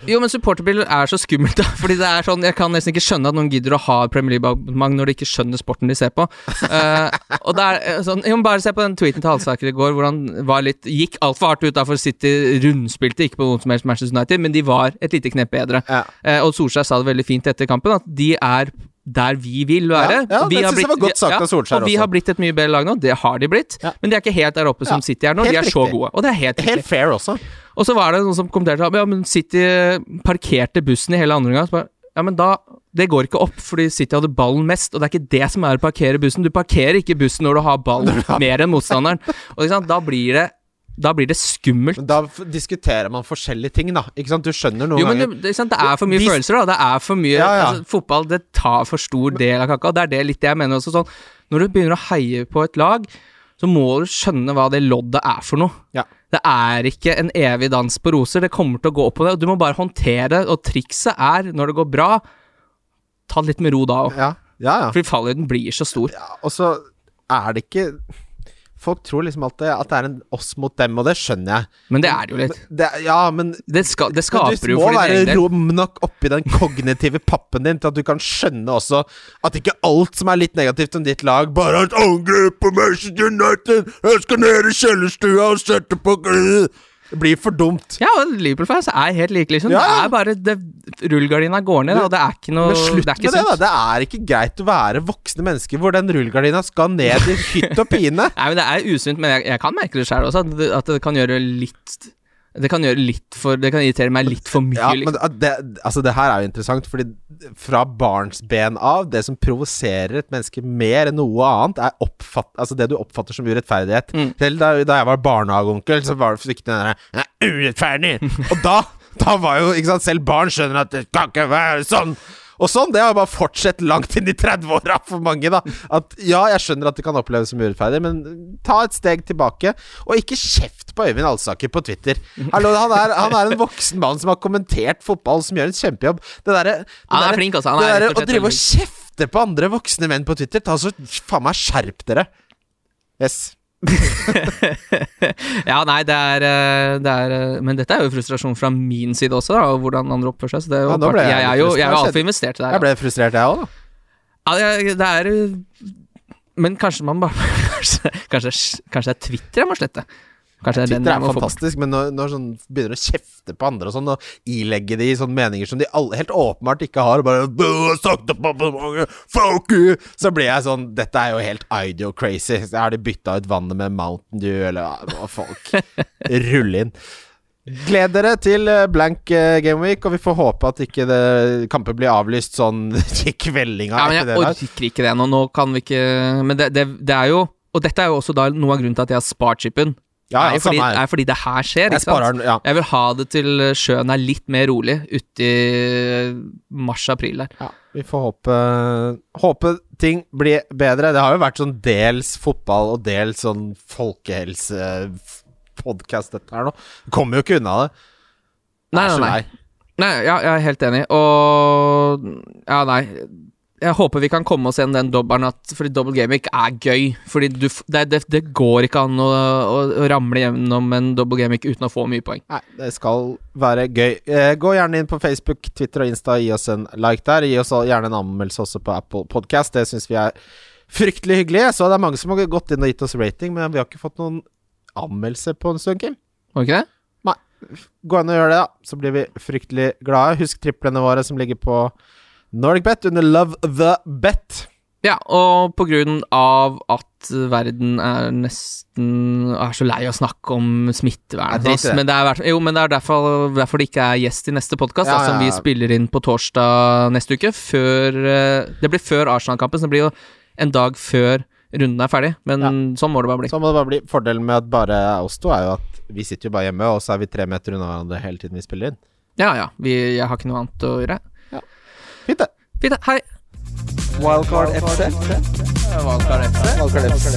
Jo, men supporterbiler er så skummelt, da. Fordi det er sånn Jeg kan nesten ikke skjønne at noen gidder å ha Premier League-abonnement når de ikke skjønner sporten de ser på. Eh, og det er eh, sånn Jo, men bare se på den tweeten til Halsaker i går, hvor han var litt Gikk altfor hardt ut da for City rundspilte ikke på noen som helst Manchester United, men de var et lite knep bedre. Ja. Eh, og Solskjær sa det veldig fint etter kampen, at de er der vi vil være. Ja, ja, vi det synes jeg var godt sagt av Solskjær også. Og vi har blitt et mye bedre lag nå, det har de blitt. Ja. Men de er ikke helt der oppe som Ja, City er nå, de er er så gode. Og det er helt riktig. Helt fair også. Og så var det noen som kommenterte at ja, men City parkerte bussen i hele andre omgang. Ja, men da Det går ikke opp, fordi City hadde ballen mest, og det er ikke det som er å parkere bussen. Du parkerer ikke bussen når du har ballen mer enn motstanderen. Og da blir det Da blir det skummelt. Men da diskuterer man forskjellige ting, da. Ikke sant? Du skjønner noen Jo, men ganger det, sant? det er for mye de... følelser, da. Det er for mye Ja, ja. Altså, Fotball det tar for stor del av kaka. Og det er det litt jeg mener også. Sånn, når du begynner å heie på et lag, så må du skjønne hva det loddet er for noe. Ja. Det er ikke en evig dans på roser. Det kommer til å gå opp og ned. og Du må bare håndtere det. Og trikset er, når det går bra, ta det litt med ro da òg. Ja, ja. ja. Fordi fallhøyden blir så stor. ja og så er det ikke Folk tror liksom alltid at det er en oss mot dem, og det skjønner jeg. Men det er det jo litt. Det, ja, men Det, ska, det skaper du jo må for din være egen del. rom nok oppi den kognitive pappen din til at du kan skjønne også at ikke alt som er litt negativt om ditt lag, bare er et angrep på Manchester United! Jeg skal ned i kjellerstua og sette på Det blir for dumt. Ja, og Liverpool-fans er helt like, liksom. Ja. Det er bare det, Rullegardina går ned, da, og det er ikke noe Men slutt det er ikke med det, da. Det er ikke greit å være voksne mennesker hvor den rullegardina skal ned i hytt og pine. Nei, men Det er usunt, men jeg, jeg kan merke det sjøl også. At det, at det kan gjøre litt Det kan for Det kan irritere meg litt for mye. Ja, men liksom. det, altså det her er jo interessant, fordi fra barnsben av, det som provoserer et menneske mer enn noe annet, er oppfatt, altså det du oppfatter som urettferdighet. Mm. Selv da, da jeg var barnehageonkel, så var det ikke den derre «Det er Urettferdig! Og da, da var jo Selv barn skjønner at det kan ikke være sånn. Og sånn, det har bare fortsatt langt inn i 30-åra for mange, da. At ja, jeg skjønner at det kan oppleves som urettferdig, men ta et steg tilbake, og ikke kjeft på Øyvind Alsaker på Twitter. Hallo, han er, han er en voksen mann som har kommentert fotball, som gjør en kjempejobb. Det derre er altså. Er rett å drive og kjefte på andre voksne menn på Twitter, ta så faen meg skjerp dere. Yes. Ja, nei, det er, eh, det er eh, Men dette er jo frustrasjon fra min side også, da, og hvordan andre oppfører seg. Så det er jo Ja, jeg jeg, er jo, jeg er jo altfor investert i det her. Jeg ble frustrert, jeg òg, da. Ja, det er eh, Men kanskje man bare Kanskje, kanskje, kanskje det er Twitter jeg må slette. Kanskje det er Twitter er fantastisk, men når, når sånn begynner å kjefte på andre og sånn, og ilegge de sånne meninger som de alle, helt åpenbart ikke har, og bare «Du har sagt det på mange, Fuck you! Så blir jeg sånn Dette er jo helt ideo-crazy. Så Har de bytta ut vannet med Mountain Dew, eller hva folk rulle inn? Gled dere til eh, blank eh, Game Week, og vi får håpe at ikke det kampen blir avlyst sånn i kveldinga. Ja, men jeg orker ikke det nå. Nå kan vi ikke Men det, det, det er jo Og dette er jo også da noe av grunnen til at jeg har spart chipen. Ja, er fordi, er fordi det her skjer, Jeg sparer ja. Jeg vil ha det til sjøen er litt mer rolig uti mars-april der. Ja, vi får håpe Håpe ting blir bedre. Det har jo vært sånn dels fotball og dels sånn folkehelsepodkast, dette her nå. Kommer jo ikke unna det. Nei, nei, nei. nei ja, jeg er helt enig, og Ja, nei. Jeg håper vi kan komme oss igjen den dobbelen at Fordi double gaming er gøy. Fordi du, det, det, det går ikke an å, å, å ramle gjennom en double gaming uten å få mye poeng. Nei, det skal være gøy. Eh, gå gjerne inn på Facebook, Twitter og Insta. Gi oss en like der. Gi oss gjerne en anmeldelse også på Apple Podcast. Det syns vi er fryktelig hyggelig. Så det er mange som har gått inn og gitt oss rating, men vi har ikke fått noen anmeldelse på en stund, Kim. Var ikke det? Gå inn og gjør det, da. Så blir vi fryktelig glade. Husk triplene våre som ligger på NordicBet under Love the Bet. Ja, og på grunn av at verden er nesten er så lei av å snakke om smittevern. Drit altså, men det er, jo, men det er derfor, derfor det ikke er gjest i neste podkast, Ja, som ja, vi spiller inn på torsdag neste uke. Før eh, Det blir før Arsenal-kampen, så det blir jo en dag før runden er ferdig. Men Ja. sånn må det bare bli. Sånn må det bare bli Fordelen med at bare oss to er jo at vi sitter jo bare hjemme, og så er vi tre meter unna hverandre hele tiden vi spiller inn. Ja, ja. Vi, jeg har ikke noe annet å gjøre. Fint, det. Fint, hei. Wildcard FC. Wildcard FC. Wildcard FC.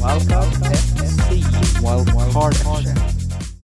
Wildcard FC. Wildcard FC.